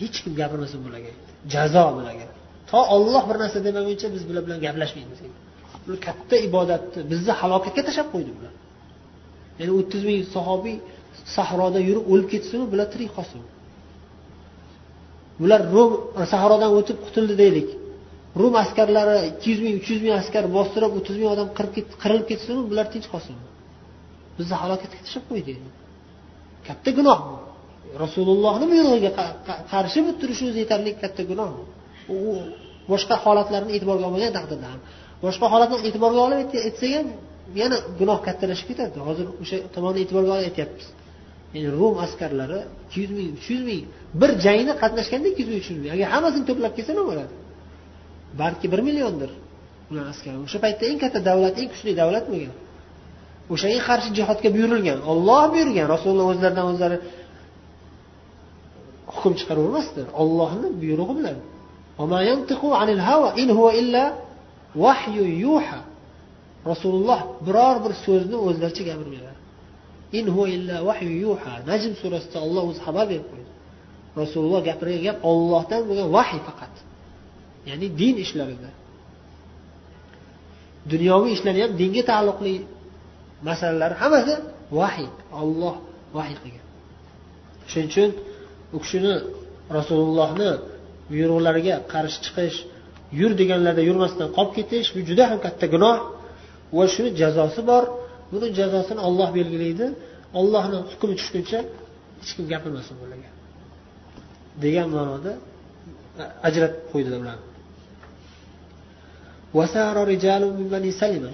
hech kim gapirmasin bularga jazo bularga to olloh bir narsa demaguncha biz bular bilan gaplashmaymiz. Bular katta ibodatni bizni halokatga tashlab qo'ydi bular. Ya'ni o'ttiz ming sahobiy sahroda yurib o'lib ketsin bular tirik qolsin. Bular rum sahrodan o'tib qutuldi deylik. Rum askarlari ikki yuz ming uch yuz ming askar bostirib o'ttiz ming odam qirilib ketsin bular tinch qolsin. Bizni halokatga tashlab qo'ydi katta gunoh bu. Rasulullohni buyrug'iga qarshi bo'lib turishi o'zi yetarli katta gunoh u boshqa holatlarni e'tiborga olmagan taqdirda ham. Boshqa holatlarni e'tiborga olib aytsak ham yana gunoh kattalashib ketadi. Hozir o'sha tomonni e'tiborga olib aytyapmiz. Ya'ni rum askarlari ikki yuz ming uch yuz ming bir jangda qatnashganda ikki yuz ming uch yuz ming. Agar hammasini to'plab kelsa nima bo'ladi? Balki bir milliondir. Ular askar o'sha paytda eng katta davlat eng kuchli davlat bo'lgan o'shanga qarshi jihodga buyurilgan olloh buyurgan rasululloh o'zlaridan o'zlari hukm chiqaravermasdi ollohni buyrug'i bilan. Rasululloh biror bir so'zni o'zlaricha gapirmaydilar in huwa illa vahyu yuha. Najm surasida olloh o'zi xabar berib qo'ydi. Rasululloh gapirgan gap ollohdan bo'lgan vahiy faqat. Ya'ni din ishlarida. Dunyoviy ishlar ham dinga taalluqli masalalar hammasi vahiy olloh vahiy qilgan shuning uchun u kishini rasulullohni buyruqlariga qarshi chiqish yur deganlarda yurmasdan qolib ketish bu juda ham katta gunoh va shuni jazosi bor. Buni jazosini olloh belgilaydi. Ollohni hukmi tushguncha hech kim gapirmasin bularga degan ma'noda ajratib qo'ydilar ularni.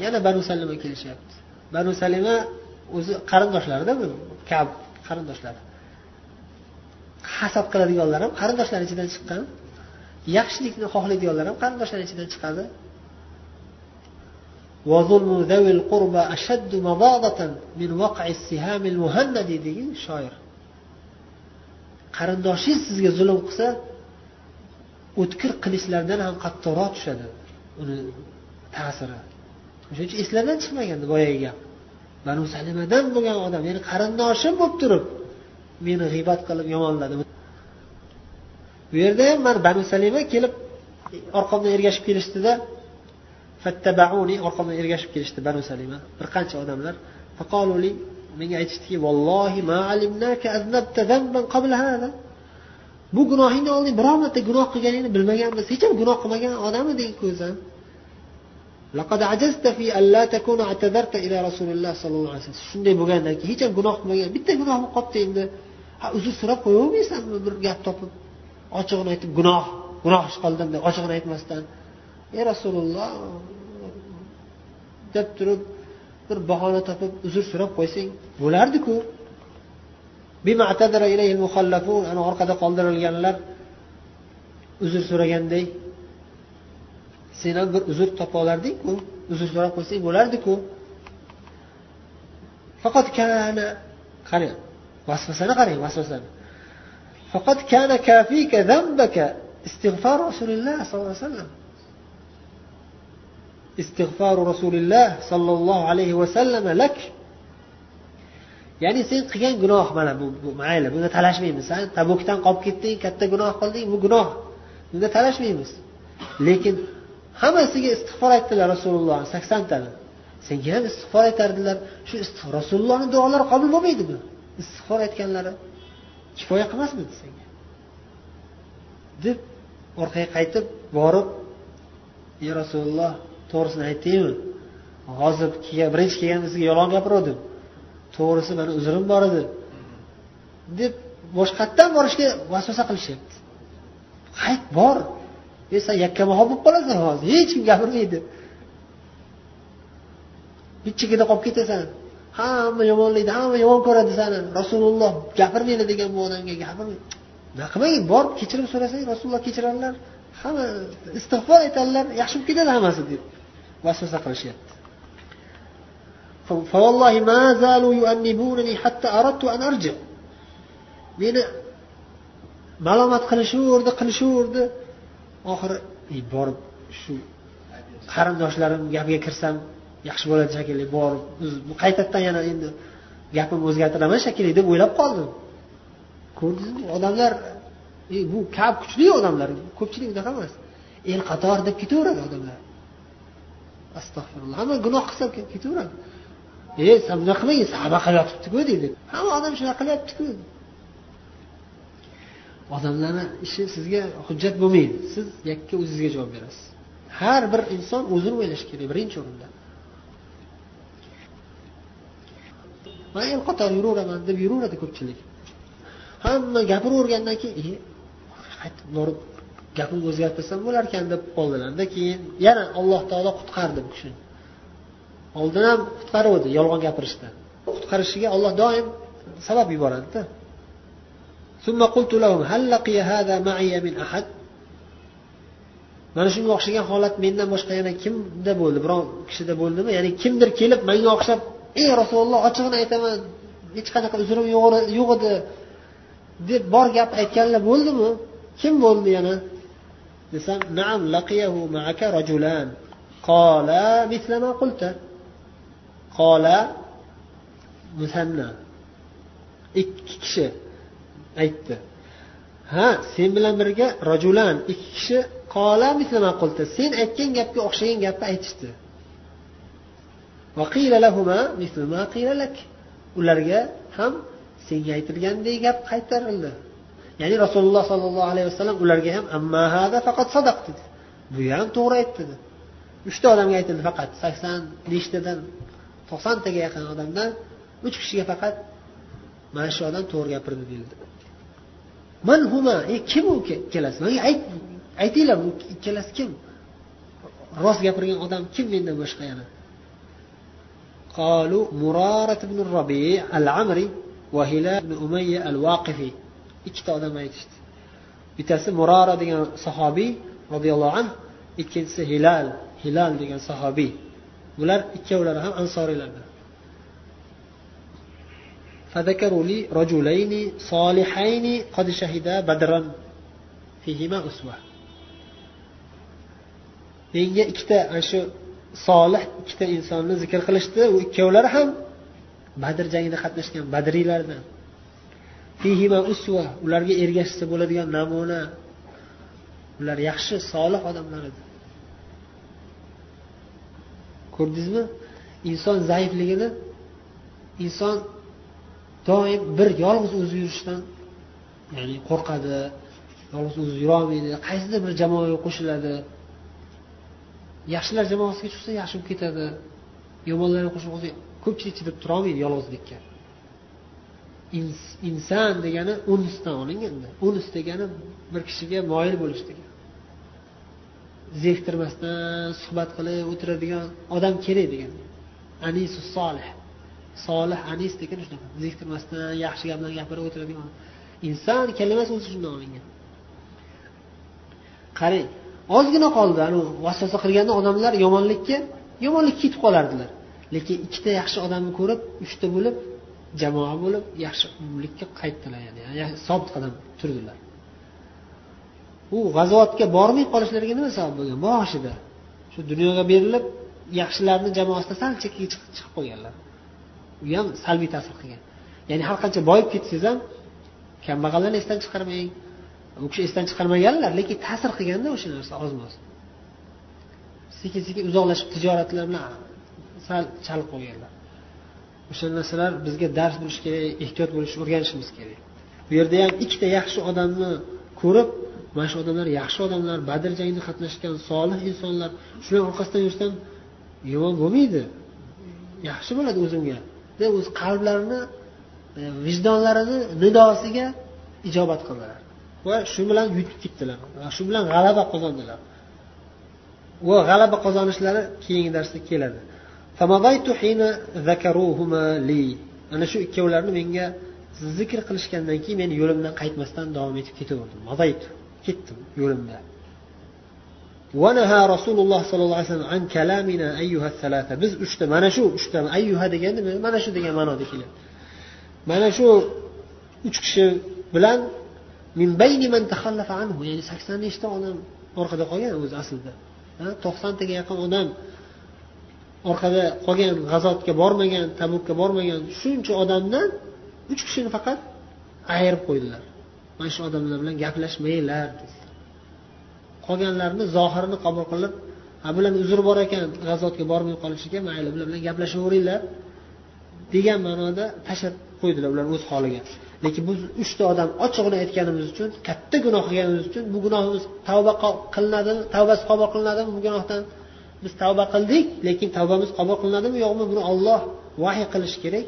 Yana banu salima kelishyapti banu salima o'zi qarindoshlarida bu kab qarindoshlari hasad qiladiganlar ham qarindoshlar ichidan chiqqan. Yaxshilikni xohlaydiganlar ham qarindoshlar ichidan chiqadi. deydi shoir qarindoshingiz sizga zulm qilsa o'tkir qilichlardan ham qattiqroq tushadi. Uni ta'siri. O'shaning uchun eslardan chiqmagandi boyagi gap. Banu salimadan bo'lgan odam ya'ni qarindoshim bo'lib turib meni g'iybat qilib yomonladi. Bu yerda ham mana banu salima kelib orqamdan ergashib kelishdida fattabauni orqamdan ergashib kelishdi banu salima. Bir qancha odamlar menga aytishdiki vallohi ma alimnaka aznabta zamban qabla hada bu gunohingni oldin biror marta gunoh qilganingni bilmaganmiz. Hech ham gunoh qilmagan odam eding ku o'zi shunday bo'lgandan keyin hech ham gunoh qilmagan bitta gunohim qolibdi endi. Ha uzr so'rab qo'yavermaysanmi bir gap topib? Ochig'ini aytib gunoh gunoh ish qildim deb ochig'ini aytmasdan ey rasululloh deb turib bir bahona topib uzr so'rab qo'ysang bo'lardiku. bima atadara ilayhil muhallafun ana orqada qoldirilganlar uzr so'raganday senam bir uzr topolardikku uzr so'rab qo'ysak bo'lardiku faqat kana qarang vasvasani qarang vasvasani faqat kana kafika zambaka istig'for rasulilloh sollallohu alayhi vasallam istig'for rasulilloh sollallohu alayhi vasallam lak ya'ni sen qilgan gunoh mana bu, bu mayli bunda talashmaymiz. San tabukdan qolib ketding katta gunoh qilding bu gunoh. Bunda talashmaymiz. Lekin hammasiga istig'for aytdilar rasululloh saksontani senga ham istig'for aytardilar. Shu rasulullohni duolari qabul bo'lmaydimi? Istig'for aytganlari kifoya qilmasmidi senga? Deb orqaga qaytib borib ey rasululloh to'g'risini aytaymi hozir birinchi kelganimizga yolg'on gapiruvdim. To'g'risi mani uzrim bor edi. Deb boshqatdan borishga vasvasa qilishyapti. Qayt bor. E san yakkamaho bo'lib qolasan hozir. Hech kim gapirmaydi. Bichchagida qolib ketasan. Hamma yomonlaydi hamma yomon ko'radi sani rasululloh gapirmanglar degan bu odamga gapirmay nima qilmang borib kechirim so'rasang rasululloh kechiradilar hamma istig'for aytadilar yaxshi bo'lib ketadi hammasi deb vasvasa qilishyapti. Meni malomat qilishaverdi qilishaverdi oxiri borib shu qarindoshlarim gapiga kirsam yaxshi bo'ladi shekilli borib qaytadan yana endi gapimni o'zgartiraman shekilli deb o'ylab qoldim. Ko'rdingizmi? Odamlar e, bu kab kuchli odamlar ko'pchilik unaqa emas. El qator deb ketaveradi odamlar. Astag'firulloh hamma gunoh qilsa ketaveradi. E san bunaqa qilmagin saba qilib yotibdiku deydi hamma odam shunaqa qilyaptiku. Odamlarni ishi sizga hujjat bo'lmaydi. Siz yakka o'zingizga javob berasiz. Har bir inson o'zini o'ylashi kerak birinchi o'rinda. Man el qator yuraveraman deb yuraveradi ko'pchilik. Hamma gapiravergandan keyin e, qaytib borib gapimni o'zgartirsam bo'larkan deb qoldilarda keyin yana alloh taolo qutqardi bu kishini. Oldin ham qutqaruvdi yolg'on gapirishdan qutqarishiga olloh doim sabab yuboradida. Mana shunga o'xshagan holat mendan boshqa yana kimda bo'ldi biror kishida bo'ldimi? Ya'ni kimdir kelib manga o'xshab ey rasululloh ochig'ini aytaman hech qanaqa uzrim yo'q edi deb bor gap aytganlar bo'ldimi? Kim bo'ldi yana? Desam naam laqiyahu ma'aka rajulan. Qala mislama qulta. Qola musanna. Ikki kishi aytdi. Ha sen bilan birga rojulan ikki kishi qola mislama qulta sen aytgan gapga o'xshagan gapni aytishdi. Ularga ham senga aytilgandek gap qaytarildi. Ya'ni rasululloh sollallohu alayhi vasallam ularga ham ammahada faqat sadaq dedi. Bu ham to'g'ri aytdi dedi. Uchta odamga aytildi faqat sakson nechtadan to'qsontaga yaqin odamdan uch kishiga faqat mana shu odam to'g'ri gapirdi deyildi. Man huma e kim u ikkalasi manga ayt aytinglar bu ikkalasi kim? Rost gapirgan odam kim mendan boshqa yana? قالوا مرارة al amri العمري وهلال umayya al vaqifi ikkita odam aytishdi. Bittasi murora degan sahobiy roziyallohu anhu ikkinchisi hilal hilal degan sahobiy. bular ikkovlari ham ansoriylardan menga ikkita ana shu solih ikkita insonni zikr qilishdi. U ikkovlari ham badr jangida qatnashgan badriylardan. Ularga ergashsa bo'ladigan namuna. Ular yaxshi solih odamlar edi. Ko'rdingizmi? Inson zaifligini inson doim bir yolg'iz o'zi yurishdan ya'ni qo'rqadi yolg'iz o'zi yurolmaydi qaysidir bir jamoaga qo'shiladi. Yaxshilar jamoasiga tushsa yaxshi bo'lib ketadi. Yomonlarga qo'shilib qolsa ko'pchilik chidab turolmaydi yolg'izlikka. Inson degani unsdan olinganda uns degani bir kishiga moyil bo'lish degani. Zeriktirmasdan suhbat qilib o'tiradigan odam kerak degan. Anisu solih. Solih anis degan shunaqa. Zeriktirmasdan yaxshi gaplarni gapirib o'tiradigan inson kalimasi o'zi shundan olingan. Qarang ozgina qoldi anavi vasvasa qilganda odamlar yomonlikka yomonlikka ketib qolardilar. Lekin ikkita yaxshi odamni ko'rib uchta bo'lib jamoa bo'lib yaxshi yaxshilikka qaytdilar ya'ni sobit qadam turdilar. U g'azovatga bormay qolishlariga nima sabab bo'lgan? Boshida shu dunyoga berilib yaxshilarni jamoasida sal chekkaga chiqib qolganlar. U ham salbiy ta'sir qilgan. Ya'ni har qancha boyib ketsangiz ham kambag'allarni esdan chiqarmang. U kishi esdan chiqarmaganlar lekin ta'sir qilganda o'sha narsa ozmoz. Sekin sekin uzoqlashib tijoratlar bilan sal chalib qo'yganlar o'sha narsalar bizga dars bo'lishi kerak ehtiyot bo'lish o'rganishimiz kerak. Bu yerda ham ikkita yaxshi odamni ko'rib mana shu odamlar yaxshi odamlar badr jangida qatnashgan solih insonlar. Shular orqasidan yursam yomon bo'lmaydi. Yaxshi bo'ladi o'zimga. Deb o'z qalblarini e, vijdonlarini nidosiga ijobat qildilar. Va shu bilan yutib ketdilar. Va shu bilan g'alaba qozondilar. Va g'alaba qozonishlari keyingi darsda keladi. Ana shu ikkovlarini menga zikr qilishgandan keyin men yo'limdan qaytmasdan davom etib ketaverdim. ketdim yo'limda rasululloh sollallohu alayhi vasallam an kalamina biz uchta mana shu uchta ayyuha deganda mana shu degan ma'noda keladi. Mana shu uch kishi bilan min bayni man takhallafa anhu ya'ni sakson nechta odam orqada qolgan o'zi aslida. To'qsontaga yaqin odam orqada qolgan g'azotga bormagan tabukka bormagan shuncha odamdan uch kishini faqat ayirib qo'ydilar. Mana shu odamlar bilan gaplashmanglar qolganlarni zohirini qabul qilib ha bularni uzri bor ekan g'azotga bormay qolishiga mayli bular bilan gaplashaveringlar degan ma'noda tashlab qo'ydilar ular o'z holiga. Lekin biz uchta odam ochig'ini aytganimiz uchun katta gunoh qilganimiz uchun bu gunohimiz tavba qilinadimi tavbasi qabul qilinadimi bu gunohdan? Biz tavba qildik lekin tavbamiz qabul qilinadimi yo'qmi buni olloh vahiy qilishi kerak.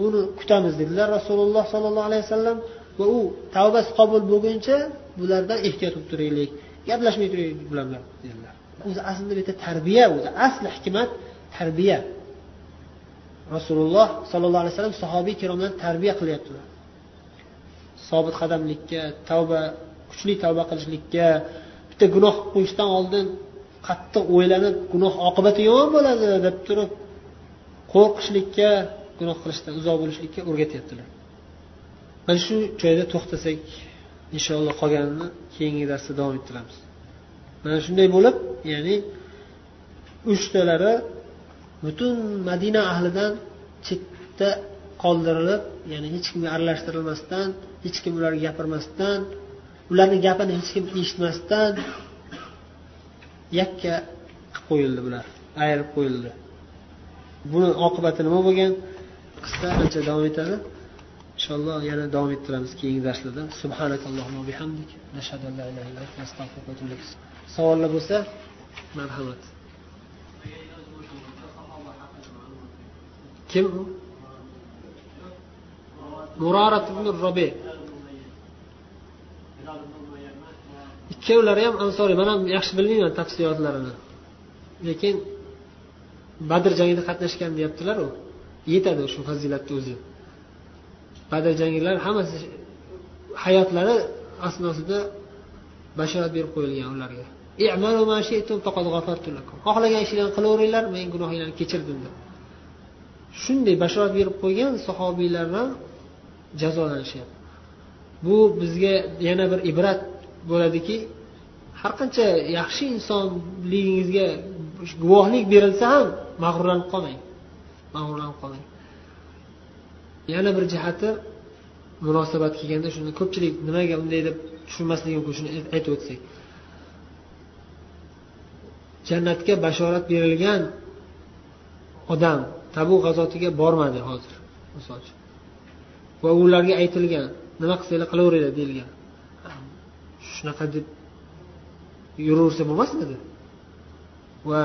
Buni kutamiz dedilar rasululloh sollallohu alayhi vasallam. Va u tavbasi qabul bo'lguncha bulardan ehtiyot bo'lib turaylik gaplashmay turaylik bular bilan dedilar. O'zi aslida bu yerda tarbiya o'zi asli hikmat tarbiya. Rasululloh sollallohu alayhi vasallam sahobiy kiromlarni tarbiya qilyaptilar. Sobit qadamlikka tavba kuchli tavba qilishlikka bitta gunoh qo'yishdan oldin qattiq o'ylanib gunoh oqibati yomon bo'ladi deb turib qo'rqishlikka gunoh qilishdan uzoq bo'lishlikka o'rgatyaptilar. Mana shu joyda to'xtasak inshaalloh qolganini keyingi darsda davom ettiramiz. Mana shunday bo'lib ya'ni uchtalari butun madina ahlidan chetda qoldirilib ya'ni hech kimga aralashtirilmasdan hech kim ularga gapirmasdan ularni gapini hech kim eshitmasdan yakka qilib qo'yildi bular ayirib qo'yildi. Buni oqibati nima bo'lgan? Qissa ancha davom etadi. Inshaalloh yana davom ettiramiz keyingi darslarda. Subhanakallohumma bihamdik. Nashhadu an la ilaha illa anta astag'firuka va atubu ilayk. Savollar bo'lsa marhamat. Kim u? Murorat ibn robi ikkovlari ham ansoriy. Man ham yaxshi bilmayman tafsilotlarini lekin badr jangida qatnashgan deyaptilaru. Yetadi shu fazilatni o'zi. Badr jangilar hammasi hayotlari asnosida bashorat berib qo'yilgan ularga. Xohlagan ishlarni qilaveringlar men gunohinglarni kechirdim deb. Shunday bashorat berib qo'ygan sahobiylardan jazolanishyapti bu bizga yana bir ibrat bo'ladiki har qancha yaxshi insonligingizga guvohlik berilsa ham mag'rurlanib qolmang. Mag'rurlanib qolmang. Yana bir jihati munosabat kelganda shuni ko'pchilik nimaga unday deb tushunmasligi mumkin shuni aytib o'tsak. Jannatga bashorat berilgan odam tabu g'azotiga bormadi hozir misol uchun. Va ularga aytilgan nima qilsanglar qilaveringlar deyilgan. Shunaqa deb yuraversa bo'lmasmidi? Va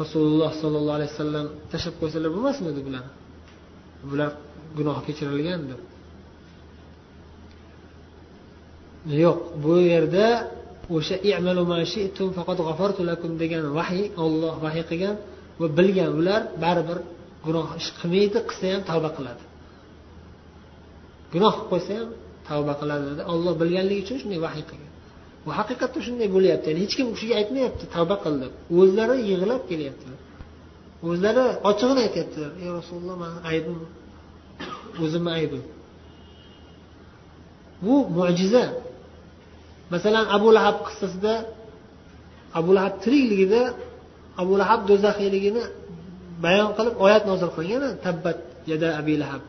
rasululloh sollallohu alayhi vasallam tashlab qo'ysalar bo'lmasmidi bularni? Bular gunoh kechirilgan deb. Yo'q bu yerda o'sha degan vahiy olloh vahiy qilgan va bilgan ular baribir gunoh ish qilmaydi qilsa ham tavba qiladi. Gunoh qilib qo'ysa ham tavba qiladi. Olloh bilganligi uchun shunday vahiy qilgan. Va haqiqatda shunday bo'lyapti. Ya'ni hech kim u kishiga aytmayapti tavba qil deb. O'zlari yig'lab kelyaptilar. O'zlari ochig'ini aytyaptilar ey rasululloh mani aybim o'zimni aybim. Bu mo'jiza. Masalan abu lahab qissasida abu lahab tirikligida abu lahab do'zaxiyligini bayon qilib oyat nozil qilgan tabbat yada abi lahab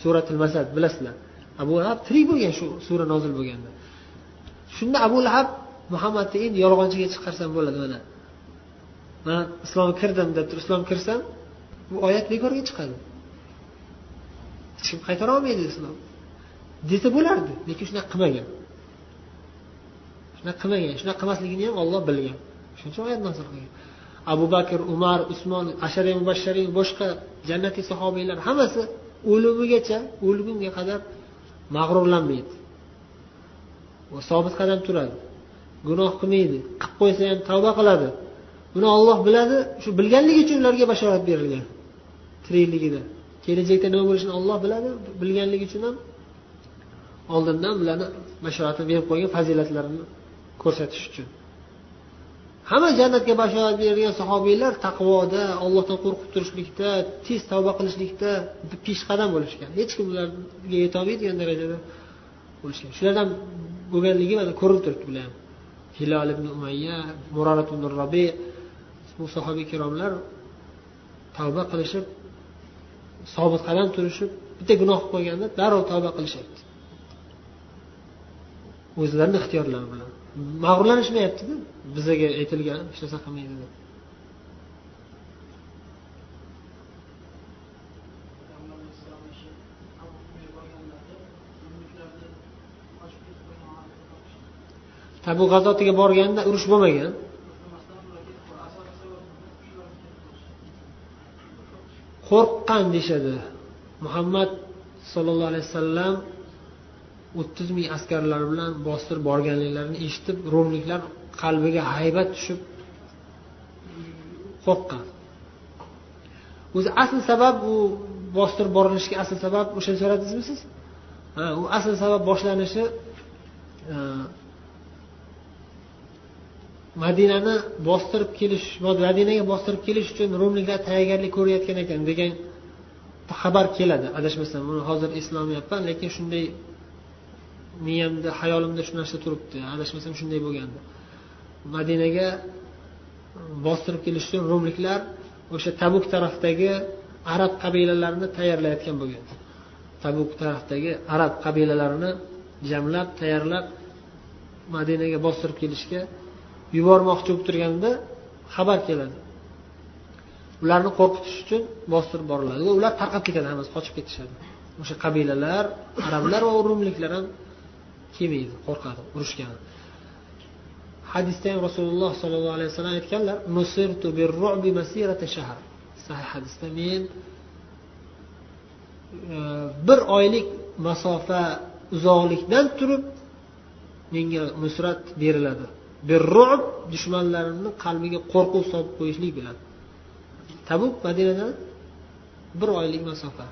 suratil masad bilasizlar. Abu lahab tirik bo'lgan shu sura nozil bo'lganda. Shunda abu lahab muhammadni endi yolg'onchiga chiqarsam bo'ladi mana. Man islomga kirdim deb turib islomga kirsam bu oyat bekorga chiqadi. Hech kim qaytara olmaydi islom. Desa bo'lardi lekin shunaqa qilmagan. Shunaqa qilmagan shunaqa qilmasligini ham olloh bilgan. Shuning uchun oyat nozil qilgan. Abu bakr umar usmon ashara mubashshariy boshqa jannatiy sahobiylar hammasi o'limigacha o'lgunga qadar mag'rurlanmaydi. Va sobit qadam turadi. Gunoh qilmaydi. Qilib qo'ysa ham tavba qiladi. Buni olloh biladi shu bilganligi uchun ularga bashorat berilgan. Tirikligida kelajakda nima bo'lishini olloh biladi bilganligi uchun ham oldindan bularni bashoratini berib qo'ygan fazilatlarini ko'rsatish uchun. Hamma jannatga bashorat berilgan sahobiylar taqvoda ollohdan qo'rqib turishlikda tez tavba qilishlikda peshqadam bo'lishgan. Hech kim ularga yetolmaydigan darajada bo'lishgan. Shulardan bo'lganligi mana ko'rinib turibdi bular ham. Hilol ibn umayya murorat ibn robi bu sahobiy ikromlar tavba qilishib sobit qadam turishib bitta gunoh qilib qo'yganda darrov tavba qilishyapti. O'zlarini ixtiyorlari bilan. Mag'rurlanishmayaptida bizaga aytilgan hech narsa qilmaydi deb tabu g'azotiga borganda urush bo'lmagan. Qo'rqqan deyishadi. Muhammad sollallohu alayhi vasallam o'ttiz ming askarlar bilan bostirib borganliklarini eshitib rumliklar qalbiga haybat tushib qo'rqqan. O'zi asl sabab u bostirib borilishiga asl sabab o'shani so'radingizmi siz? Ha u asl sabab boshlanishi e, madinani bostirib kelish madinaga bostirib kelish uchun rumliklar tayyorgarlik ko'rayotgan ekan degan xabar keladi. Adashmasam buni hozir eslolmayapman lekin shunday miyamda hayolimda shu narsa turibdi. Adashmasam shunday bo'lgandi. Madinaga bostirib kelish uchun rumliklar o'sha tabuk tarafdagi arab qabilalarini tayyorlayotgan bo'lgan. Tabuk tarafdagi arab qabilalarini jamlab tayyorlab madinaga bostirib kelishga yubormoqchi bo'lib turganda xabar keladi. Ularni qo'rqitish uchun bostirib boriladi. Va ular tarqab ketadi hammasi qochib ketishadi. O'sha qabilalar arablar va rumliklar ham kelmaydi qo'rqadi urushgan hadisda ham rasululloh sollallohu alayhi vasallam aytganlar sahih hadisda men e, bir oylik masofa uzoqlikdan turib menga nusrat beriladi. Birru'b dushmanlarimni qalbiga qo'rquv solib qo'yishlik bilan. Tabuk madinadan bir oylik masofa.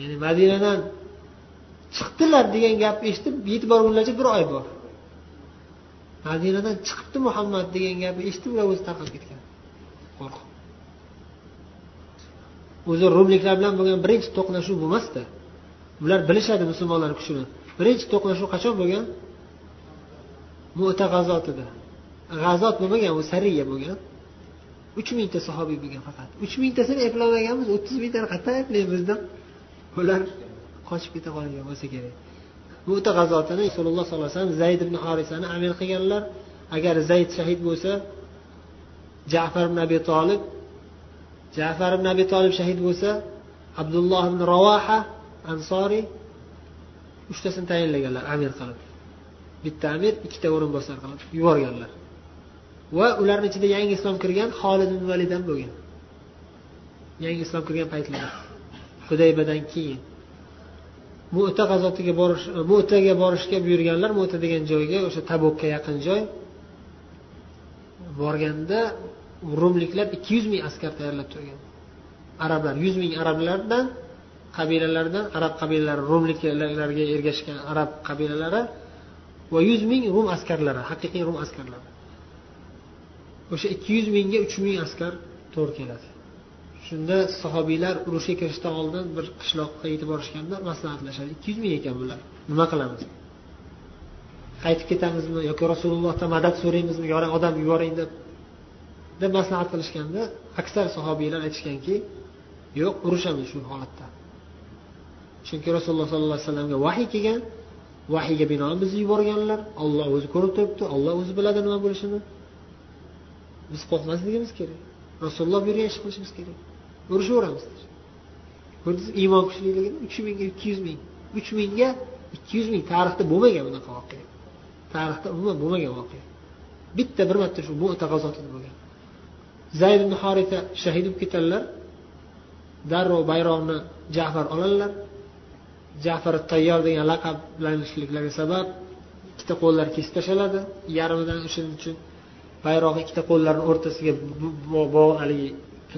Ya'ni madinadan chiqdilar degan gapni eshitib yetib borgunlaricha bir oy bor. Madinadan chiqibdi muhammad degan gapni eshitib ular o'zi tarqab ketgan. Qo'rqib. O'zi rumliklar bilan bo'lgan birinchi to'qnashuv bo'lmasdi. Ular bilishadi musulmonlar kuchini. Birinchi to'qnashuv qachon bo'lgan? Mo'ta g'azotida g'azot bo'lmagan u sariya bo'lgan. Uch mingta sahobiy bo'lgan faqat. Uch mingtasini eplamaganmiz o'ttiz mingtani qayerdan eplaymiz deb ular qochib keta qolgan bo'lsa kerak. Mo'ta g'azotini rasululloh sollallohu alayhi vasallam zayd ibn horisani amir qilganlar. Agar zayd shahid bo'lsa jafar ibn abi tolib jafar ibn abi tolib shahid bo'lsa abdulloh ibn ravoha ansoriy uchtasini tayinlaganlar amir qilib. Bitta amir ikkita o'rinbosar qilib yuborganlar. Va ularni ichida yangi islom kirgan holid ibn valid ham bo'lgan. Yangi islom kirgan paytlarda hudaybadan keyin. Mu'ta g'azotiga borish e, mu'taga borishga buyurganlar mu'ta degan joyga o'sha tabukka yaqin joy. Borganda rumliklar ikki yuz ming askar tayyorlab turgan. Arablar yuz ming arablardan qabilalardan arab qabilalari rumliklarga ergashgan arab qabilalari va yuz ming rum askarlari haqiqiy rum askarlari. O'sha ikki yuz mingga uch ming askar to'g'ri keladi. Shunda sahobiylar urushga kirishdan oldin bir qishloqqa yetib borishganda maslahatlashadi ikki yuz ming ekan bular. Nima qilamiz? Qaytib ketamizmi yoki rasulullohdan madad so'raymizmi? Yoring odam yuboring deb deb maslahat qilishganda aksar sahobiylar aytishganki yo'q urushamiz shu holatda. Chunki rasululloh sollallohu alayhi vasallamga vahiy kelgan vahiyga binoan bizni yuborganlar. Olloh o'zi ko'rib turibdi. Olloh o'zi biladi nima bo'lishini. Biz qo'rqmasligimiz kerak. Rasululloh buyurgan ishni qilishimiz kerak. Urushaveramiz ko'rdingiz iymon kuchliligini uch mingga ikki yuz ming. Uch mingga ikki yuz ming. Tarixda bo'lmagan bunaqa voqea. Tarixda umuman bo'lmagan voqea. Bitta bir marta shu muta g'azotida bo'lgan. Zayd ibn horita shahid bo'lib ketadilar darrov bayroqni jafar oladilar jafar tayyor degan laqablanishliklariga sabab ikkita qo'llari kesib tashlanadi yarmidan o'shaning uchun bayroqni ikkita qo'llarini o'rtasiga haligi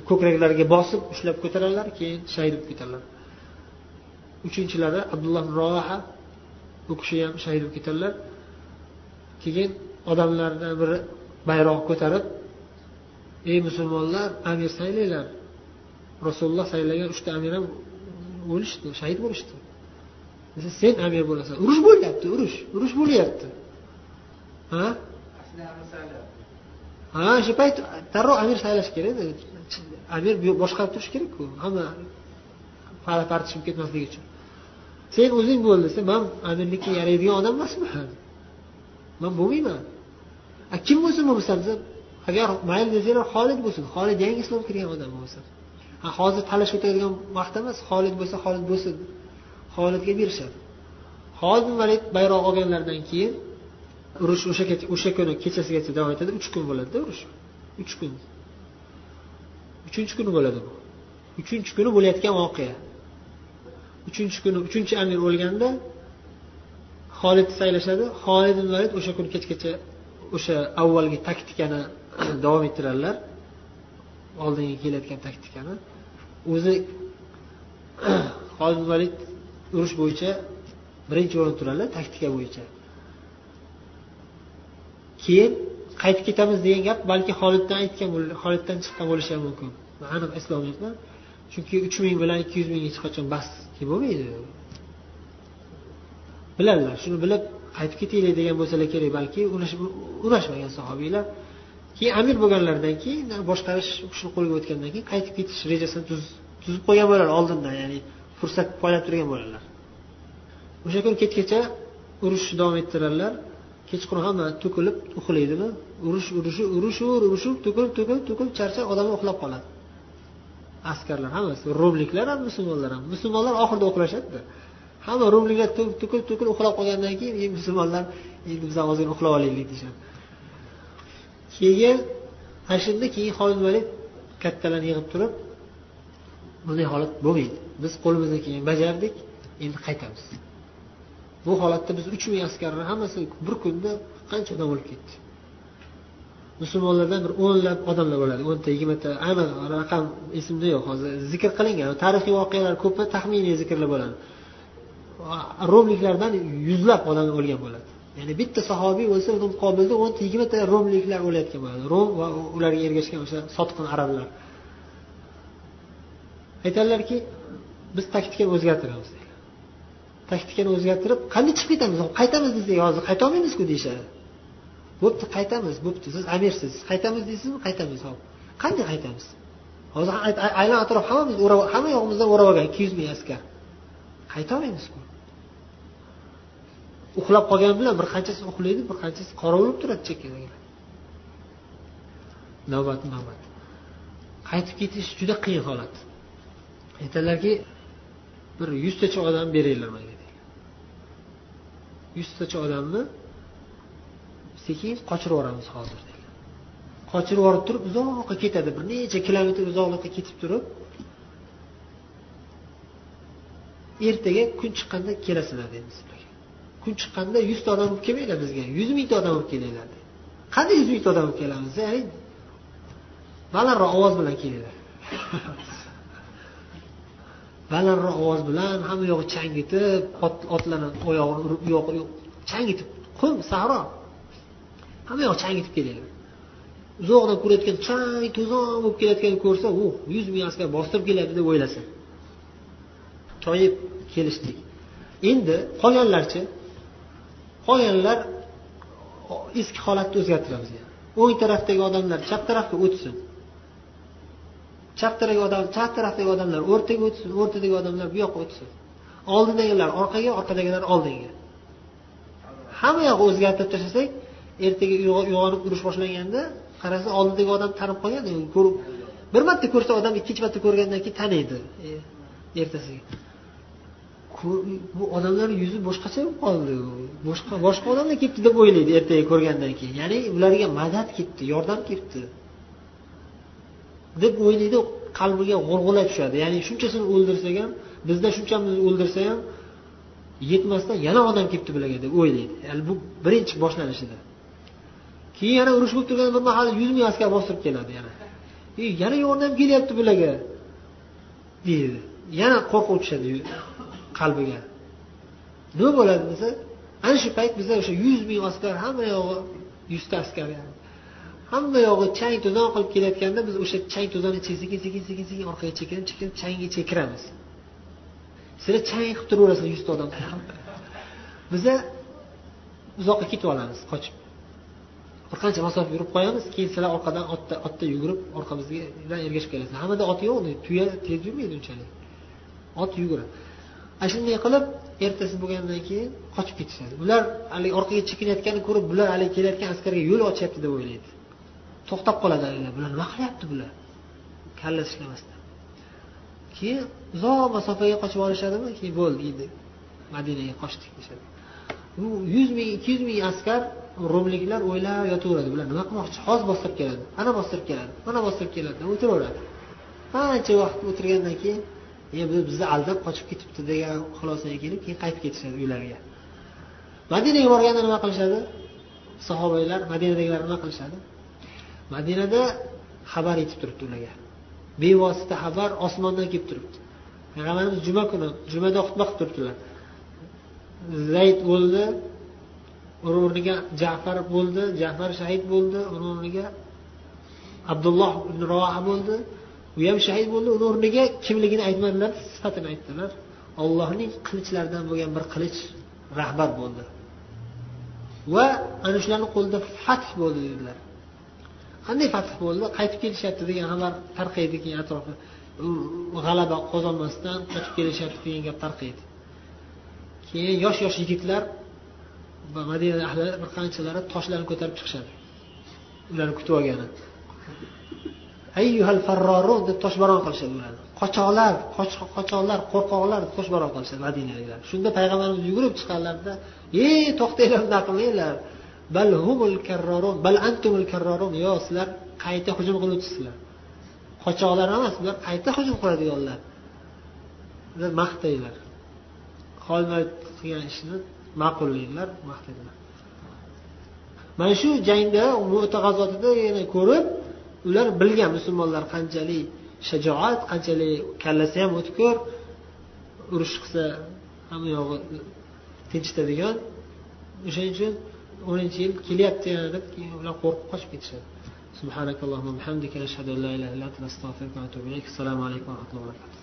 ko'kraklariga bosib ushlab ko'taradilar keyin shahid bo'lib ketadilar uchinchilari abdulloh roha u kishi ham shahid bo'lib ketadilar keyin odamlardan biri bayroq ko'tarib ey musulmonlar amir saylanglar. Rasululloh saylagan uchta amir ham o'lishdi shahid bo'lishdi. Desa sen amir bo'lasan. Urush bo'lyapti urush. Urush bo'lyapti. Ha? Ha o'sha payt darrov amir saylash kerak amir boshqarib turish kerakku. Hamma tartishib ketmasligi uchun. Sen o'zing bo'l desa man amirlikka yaraydigan odam emasman man bo'lmayman. Kim bo'lsin bo'lmasam desa agar mayli desanglar xolid bo'lsin. Xolid yangi islom kirgan odam bo'lsa. Hozir talash o'tadigan vaqt emas. Xolid bo'lsa xolid bo'lsin. Xolidga berishadi. Xolid valid bayroq olganlaridan keyin urush o'sha o'sha kuni kechasigacha davom etadi. Uch kun bo'ladida urush. Uch kun. Uchinchi kuni bo'ladi bu. Uchinchi kuni bo'layotgan voqea. Uchinchi kuni uchinchi amir o'lganda xolidni saylashadi. Xolid valid o'sha kuni kechgacha o'sha avvalgi taktikani [coughs] davom ettiradilar. Oldinga kelayotgan taktikani. O'zi [coughs] xolid valid urush bo'yicha birinchi o'rinda turadilar taktika bo'yicha. Keyin qaytib ketamiz degan gap balki xoliddan aytgan xoliddan chiqqan bo'lishi ham mumkin aniq eslolmayapman. Chunki uch ming bilan ikki yuz ming hech qachon bas bo'lmaydi. Biladilar shuni bilib qaytib ketaylik degan bo'lsalar kerak balki urashmagan sahobiylar. Keyin amir bo'lganlaridan keyin boshqarish shuni qo'lga o'tgandan keyin qaytib ketish rejasini tuzib qo'ygan bo'lar oldindan ya'ni fursat poylab turgan bo'ladilar o'sha kun kechgacha urushni davom ettiradilar kechqurun hamma to'kilib uxlaydimi? Urush urushi urishur urushib to'kilib to'kilib to'kilib charchab odamlar uxlab qoladi. Askarlar hammasi rumliklar ham musulmonlar ham. Musulmonlar oxirida uxlashadida. Hamma rumliklar to'kilib to'kilib uxlab qolgandan keyin musulmonlar endi biz ham ozgina uxlab olaylik deyishadi. Keyin ana shunda keyin holid valid kattalarni yig'ib turib bunday holat bo'lmaydi. Biz qo'limizdan kelgan bajardik endi qaytamiz. Bu holatda biz uch ming askarni hammasi bir kunda qancha odam o'lib ketdi? Musulmonlardan bir o'nlab odamlar bo'ladi o'nta yigirmata aniq raqam esimda yo'q hozir zikr qilingan tarixiy voqealar ko'pi taxminiy zikrlar bo'ladi. Romliklardan yuzlab odam o'lgan bo'ladi. Ya'ni bitta sahobiy bo'lsa uni muqobilida o'nta yigirmata romliklar o'layotgan bo'ladi. Rom va ularga ergashgan o'sha sotqin arablar. Aytadilarki biz taktikani o'zgartiramiz. Taktikani o'zgartirib qanday chiqib ketamiz? Qaytamiz desa hozir qaytolmaymizku deyishadi. Bo'pti qaytamiz bo'pti. Siz amirsiz. Qaytamiz deysizmi? Qaytamiz hop. Qanday qaytamiz? Hozir aylan atrof hammamiz hamma yog'imizdan o'rab olgan ikki yuz ming askar. Qaytolmaymizku? Uxlab qolgani bilan bir qanchasi uxlaydi bir qanchasi qorovulib turadi chekkadagilar navbat navbat. Qaytib ketish juda qiyin holat. Aytadilarki bir yuztacha odam beringlar manga yuztacha odamni sekin qochirib yuboramiz hozir qochirib yuborib turib uzoqqa ketadi bir necha kilometr uzoqlikqa ketib turib ertaga kun chiqqanda kelasizlar deydi sizlarga kun chiqqanda yuzta odam bo'lib kelmanglar bizga yuz mingta odam bo'lib kelinglar qanday yuz mingta odam bo'lib kelamiz balandroq ovoz bilan kelinglar. [laughs] balandroq ovoz bilan hamma yog'i changitib otlarni oyog'ini urib u yoqqa changitib qum sahro. Hamma yoq changitib kelyapti uzoqdan ko'rayotgan chang to'zon bo'lib kelayotganini ko'rsa u yuz ming askar bostirib kelyapti deb o'ylasa toyib kelishdik endi qolganlarchi qolganlar eski holatni o'zgartiramiz. O'ng tarafdagi odamlar chap tarafga o'tsin. Chap tarafdagi odam chap tarafdagi odamlar o'rtaga o'tsin o'rtadagi odamlar bu yoqqa o'tsin. Oldidagilar orqaga orqadagilar oldinga. Hamma yoqni o'zgartirib tashlasak ertaga uyg'onib urush boshlanganda qarasa oldidagi odam tanib qolgan ko'rib bir marta ko'rsa odam ikkinchi marta ko'rgandan keyin taniydi e, ertasiga. Bu odamlar yuzi boshqacha bo'lib qoldi boshqa boshqa odamlar kelibdi deb o'ylaydi ertaga ko'rgandan keyin. Ya'ni ularga madad kelibdi yordam kelibdi deb o'ylaydi qalbiga g'ulg'ula tushadi. Ya'ni shunchasini o'ldirsak ham bizda shunchamizni o'ldirsa ham yetmasdan yana odam kelibdi bularga deb o'ylaydi. Ya'ni bu birinchi boshlanishida. Keyin yana urush bo'lib turgan bir mahal yuz ming askar bostirib keladi yana. E, yana yordam kelyapti bularga deydi. Yana qo'rquv tushadi qalbiga. Nima bo'ladi desa ana shu payt bizda o'sha yuz ming askar hamma yog'i yuzta askar yani. Hamma yog'i chang to'zon qilib kelayotganda biz o'sha chang to'zonni ichiga sekin sekin sekin sekin orqaga chekinib chekinib changga ichiga kiramiz sizlar chang qilib turaverasizlar yuzta odam. Biza uzoqqa ketib olamiz qochib. Bir qancha masofa yurib qo'yamiz keyin sizlar orqadan otda otda yugurib orqamizdan ergashib kelasizlar hammada ot yo'q tuya tez yurmaydi unchalik. Ot yuguradi. Ana shunday qilib ertasi bo'lgandan keyin qochib ketishadi. Ular haligi orqaga chekinayotganini ko'rib bular haligi kelayotgan askarga yo'l ochyapti deb o'ylaydi. To'xtab qoladi bular nima qilyapti bular? Kallasi ishlamasdan. Keyin uzoq masofaga qochib olishadimi? Keyin bo'ldi endi madinaga qochdik deyishadi bu yuz ming ikki yuz ming askar rumliklar o'ylab yotaveradi. Bular nima qilmoqchi? Hozir bostirib keladi. Ana bostirib keladi. Mana bostirib keladi. Deb o'tiraveradi. Ancha vaqt o'tirgandan keyin e bu bizni aldab qochib ketibdi degan xulosaga kelib keyin qaytib ketishadi uylariga madinaga borganda nima qilishadi? Sahobalar madinadagilar nima qilishadi? Madinada xabar yetib turibdi ularga. Bevosita xabar osmondan kelib turibdi. Payg'ambarimiz juma kuni jumada xutba qilib turibdilar. Zayd o'ldi uni o'rniga jafar bo'ldi jafar shahid bo'ldi uni o'rniga abdulloh ibn roha bo'ldi. U ham shahid bo'ldi uni o'rniga kimligini aytmadilar sifatini aytdilar. Ollohning qilichlaridan bo'lgan bir qilich rahbar bo'ldi. Va ana shularni qo'lida fath bo'ldi dedilar. Qanday fath bo'ldi? Qaytib kelishyapti degan xabar tarqaydi keyin atrofga g'alaba qozonmasdan qaytib kelishyapti degan gap tarqaydi. Keyin yosh yosh yigitlar va madina ahli bir qanchalari toshlarni ko'tarib chiqishadi. Ularni kutib olgani. Ayyuhal farrorun deb toshbaron qilishadi ularni. Qochoqlar qochoqlar qo'rqoqlar deb toshbaron qilishadi madinaliklar shunda payg'ambarimiz yugurib chiqqanlarida ey to'xtanglar bunaqa qilmanglar bal humul karrorun bal antumul karrorun yo sizlar qayta hujum qiluvchisizlar. Qochoqlar emas ular qayta hujum qiladiganlar. Ular maqtaydilar xolmat qilgan ishni ma'qullaydilar maqtaydilar mana shu jangda mu'ta g'azotida yana ko'rib ular bilgan musulmonlar qanchalik shajoat qanchalik kallasi ham o'tkir urush qilsa hamma yog'i tinchitadigan. O'shaning uchun o'ninchi yil kelyapti yana deb keyin ular qo'rqib qochib ketishadi. Subhanakallohu hamdika ashhadu an la ilaha illa anta astag'firuka va atubu ilayk. Assalomu alaykum va rahmatullohi va barakatuh.